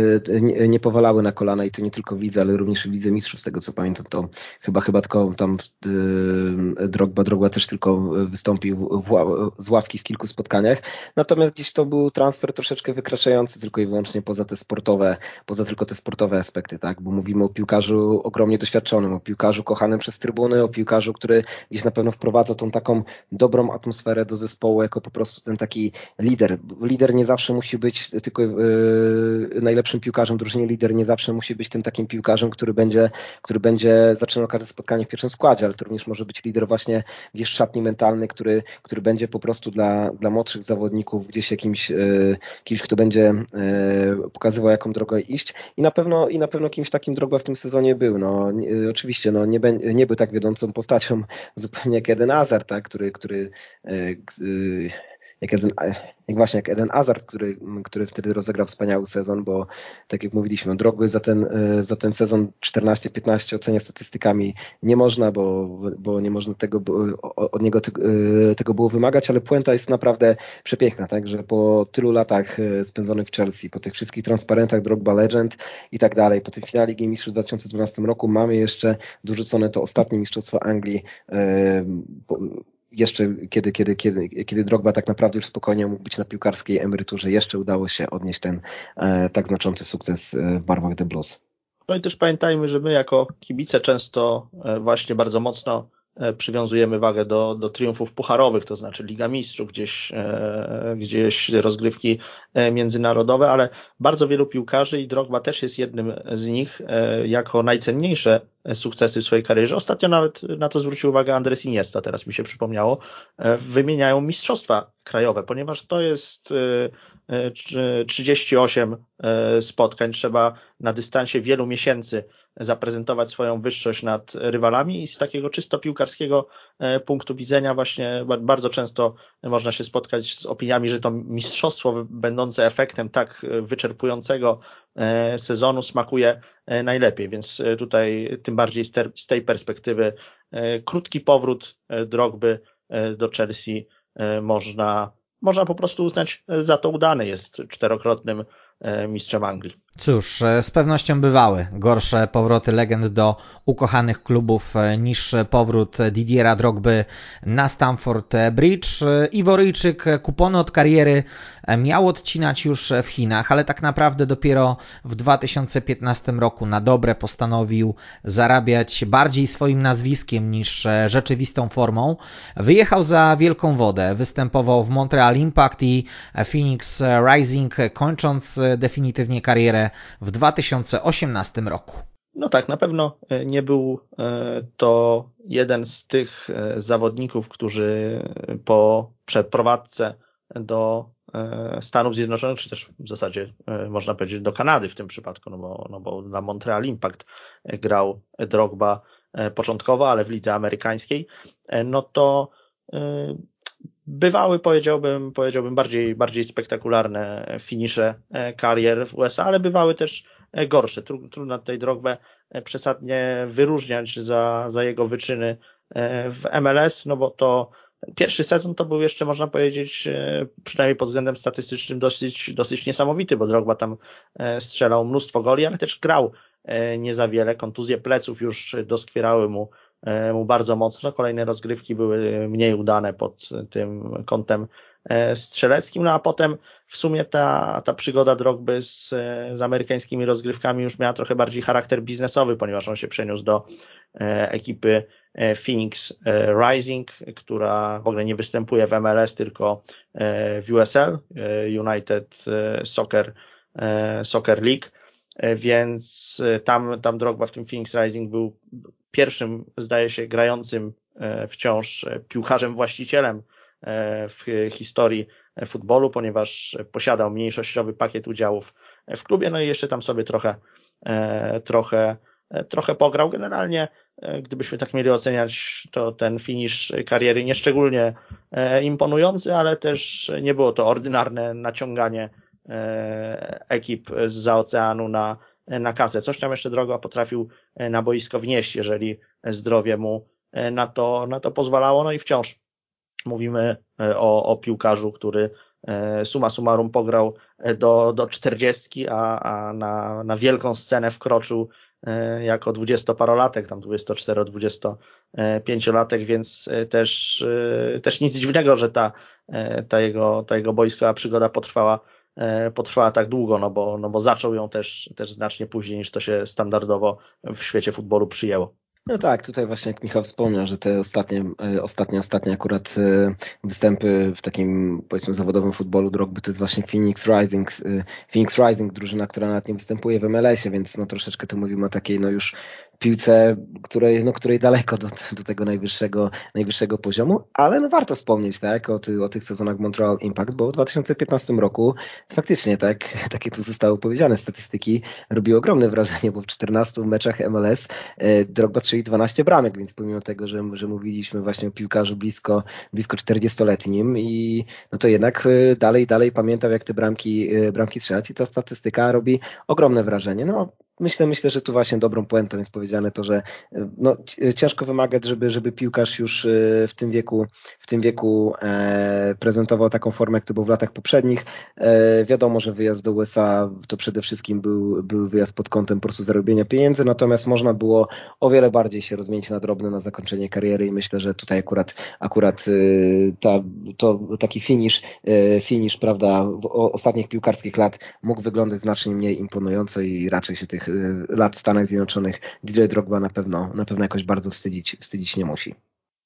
nie, nie powalały na kolana i to nie tylko w lidze, ale również w lidze mistrzów, z tego co pamiętam, to chyba chyba tylko tam yy, Drogba, Drogba też tylko wystąpił w, z ławki w kilku spotkaniach, natomiast gdzieś to był transfer troszeczkę wykraczający tylko i wyłącznie poza te sportowe, poza tylko te sportowe aspekty, tak, bo mówimy o piłkarzu ogromnie doświadczonym, o piłkarzu kochanym przez trybuny, o piłkarzu, który gdzieś na pewno wprowadza tą taką dobrą atmosferę do zespołu, jako po prostu ten taki lider. Lider nie zawsze musi być tylko yy, najlepszym piłkarzem drużynie lider nie zawsze musi być tym takim piłkarzem, który będzie, który będzie zaczynał każde spotkanie w pierwszym składzie, ale to również może być lider właśnie gdzieś szatni mentalny, który, który będzie po prostu dla, dla młodszych zawodników gdzieś jakimś, e, kimś, kto będzie e, pokazywał, jaką drogę iść i na pewno, i na pewno kimś takim droga w tym sezonie był. No, oczywiście no, nie, nie był tak wiodącą postacią zupełnie jak Eden Hazard, tak, który, który jak Eden, jak właśnie jak Eden Hazard, który, który wtedy rozegrał wspaniały sezon, bo tak jak mówiliśmy, Drogby za ten, za ten sezon 14-15 ocenia statystykami nie można, bo, bo nie można tego, od niego tego było wymagać, ale puenta jest naprawdę przepiękna, tak, że po tylu latach spędzonych w Chelsea, po tych wszystkich transparentach Drogba Legend i tak dalej, po tym finale Ligi Mistrzów w 2012 roku mamy jeszcze dorzucone to ostatnie Mistrzostwo Anglii jeszcze kiedy, kiedy, kiedy, kiedy Drogba tak naprawdę już spokojnie mógł być na piłkarskiej emeryturze, jeszcze udało się odnieść ten e, tak znaczący sukces e, w barwach The Blues. No i też pamiętajmy, że my jako kibice często e, właśnie bardzo mocno przywiązujemy wagę do, do triumfów pucharowych, to znaczy Liga Mistrzów, gdzieś, e, gdzieś rozgrywki e, międzynarodowe, ale bardzo wielu piłkarzy i Drogba też jest jednym z nich jako najcenniejsze sukcesy w swojej karierze. Ostatnio nawet na to zwrócił uwagę Andres Iniesta, teraz mi się przypomniało, wymieniają mistrzostwa krajowe, ponieważ to jest 38 spotkań, trzeba na dystansie wielu miesięcy zaprezentować swoją wyższość nad rywalami i z takiego czysto piłkarskiego punktu widzenia właśnie bardzo często można się spotkać z opiniami, że to mistrzostwo będące efektem tak wyczerpującego sezonu smakuje najlepiej, więc tutaj tym bardziej z tej perspektywy krótki powrót Drogby do Chelsea można, można po prostu uznać za to udany. Jest czterokrotnym mistrzem Anglii. Cóż, e, z pewnością bywały gorsze powroty legend do ukochanych klubów e, niż powrót Didiera Drogby na Stamford Bridge. E, Iworyjczyk kupony od kariery miał odcinać już w Chinach, ale tak naprawdę dopiero w 2015 roku na dobre postanowił zarabiać bardziej swoim nazwiskiem niż rzeczywistą formą. Wyjechał za wielką wodę, występował w Montreal Impact i Phoenix Rising, kończąc definitywnie karierę w 2018 roku. No tak, na pewno e, nie był e, to jeden z tych e, zawodników, którzy po przeprowadzce do Stanów Zjednoczonych, czy też w zasadzie można powiedzieć do Kanady w tym przypadku, no bo, no bo dla Montreal Impact grał Drogba początkowo, ale w lidze amerykańskiej, no to bywały, powiedziałbym, powiedziałbym bardziej, bardziej spektakularne finisze e, karier w USA, ale bywały też e, gorsze. Trudno tej Drogbę e, przesadnie wyróżniać za, za jego wyczyny w MLS, no bo to pierwszy sezon to był jeszcze, można powiedzieć, przynajmniej pod względem statystycznym dosyć, dosyć niesamowity, bo Drogba tam strzelał mnóstwo goli, ale też grał nie za wiele. Kontuzje pleców już doskwierały mu E, mu bardzo mocno. Kolejne rozgrywki były mniej udane pod tym kątem e, strzeleckim, no a potem w sumie ta, ta przygoda Drogby z, z amerykańskimi rozgrywkami już miała trochę bardziej charakter biznesowy, ponieważ on się przeniósł do e, ekipy Phoenix Rising, która w ogóle nie występuje w MLS, tylko w USL, United Soccer, Soccer League, więc tam, tam Drogba w tym Phoenix Rising był pierwszym, zdaje się, grającym e, wciąż e, piłkarzem właścicielem e, w historii futbolu, ponieważ posiadał mniejszościowy pakiet udziałów w klubie, no i jeszcze tam sobie trochę, trochę, trochę pograł. Generalnie, gdybyśmy tak mieli oceniać, to ten finisz kariery nieszczególnie imponujący, ale też nie było to ordynarne naciąganie ekip z oceanu na na kasę. Coś tam jeszcze drogo potrafił e, na boisko wnieść, jeżeli zdrowie mu e, na to, na to pozwalało. No i wciąż mówimy e, o, o piłkarzu, który suma summarum pograł do, do 40, a, a na, na wielką scenę wkroczył jako dwudziestoparolatek, tam 24-25-latek, więc też, też nic dziwnego, że ta, ta, jego, ta jego boiskowa przygoda potrwała E, potrwała tak długo, no bo, no bo zaczął ją też, też znacznie później niż to się standardowo w świecie futbolu przyjęło. No tak, tutaj właśnie jak Michał wspomniał, że te ostatnie, e, ostatnie, ostatnie akurat e, występy w takim powiedzmy zawodowym futbolu Drogby to jest właśnie Phoenix Rising, e, Phoenix Rising, drużyna, która nawet nie występuje w MLS-ie, więc no troszeczkę tu mówimy o takiej no już piłce, której, no, której daleko do, do tego najwyższego, najwyższego poziomu, ale no warto wspomnieć tak, o, ty, o tych sezonach Montreal Impact, bo w 2015 roku faktycznie tak, takie tu zostały powiedziane statystyki, robiło ogromne wrażenie, bo w 14 meczach MLS e, Drogba strzelił 12 bramek, więc pomimo tego, że, że mówiliśmy właśnie o piłkarzu blisko, blisko 40-letnim i no to jednak e, dalej, dalej pamiętał jak te bramki, e, bramki strzelać i ta statystyka robi ogromne wrażenie. No myślę, myślę, że tu właśnie dobrą puentą jest powiedziane to, że e, no, ciężko wymagać, żeby, żeby piłkarz już e, w tym wieku, w tym wieku e, prezentował taką formę, jak to był w latach poprzednich. E, wiadomo, że wyjazd do USA to przede wszystkim był, był wyjazd pod kątem po prostu zarobienia pieniędzy, natomiast można było o wiele bardziej się rozmienić na drobne na zakończenie kariery i myślę, że tutaj akurat, akurat e, ta, to taki finish, e, finish prawda, ostatnich piłkarskich lat mógł wyglądać znacznie mniej imponująco i raczej się tych Y, lat w Stanach Zjednoczonych DJ Drogba na pewno, na pewno jakoś bardzo wstydzić, wstydzić nie musi.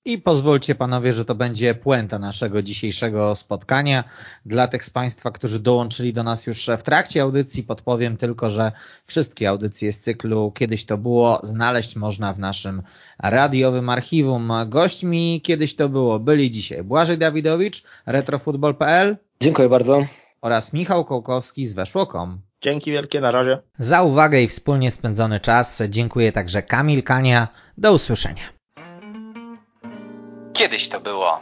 I pozwólcie panowie, że to będzie puenta naszego dzisiejszego spotkania. Dla tych z Państwa, którzy dołączyli do nas już w trakcie audycji, podpowiem tylko, że wszystkie audycje z cyklu Kiedyś to było znaleźć można w naszym radiowym archiwum. Gośćmi Kiedyś to było byli dzisiaj Błażej Dawidowicz, retrofutbol.pl. Dziękuję bardzo. Oraz Michał Kołkowski z Weszło.com. Dzięki wielkie, na razie. Za uwagę i wspólnie spędzony czas dziękuję także Kamil Kania. Do usłyszenia. Kiedyś to było.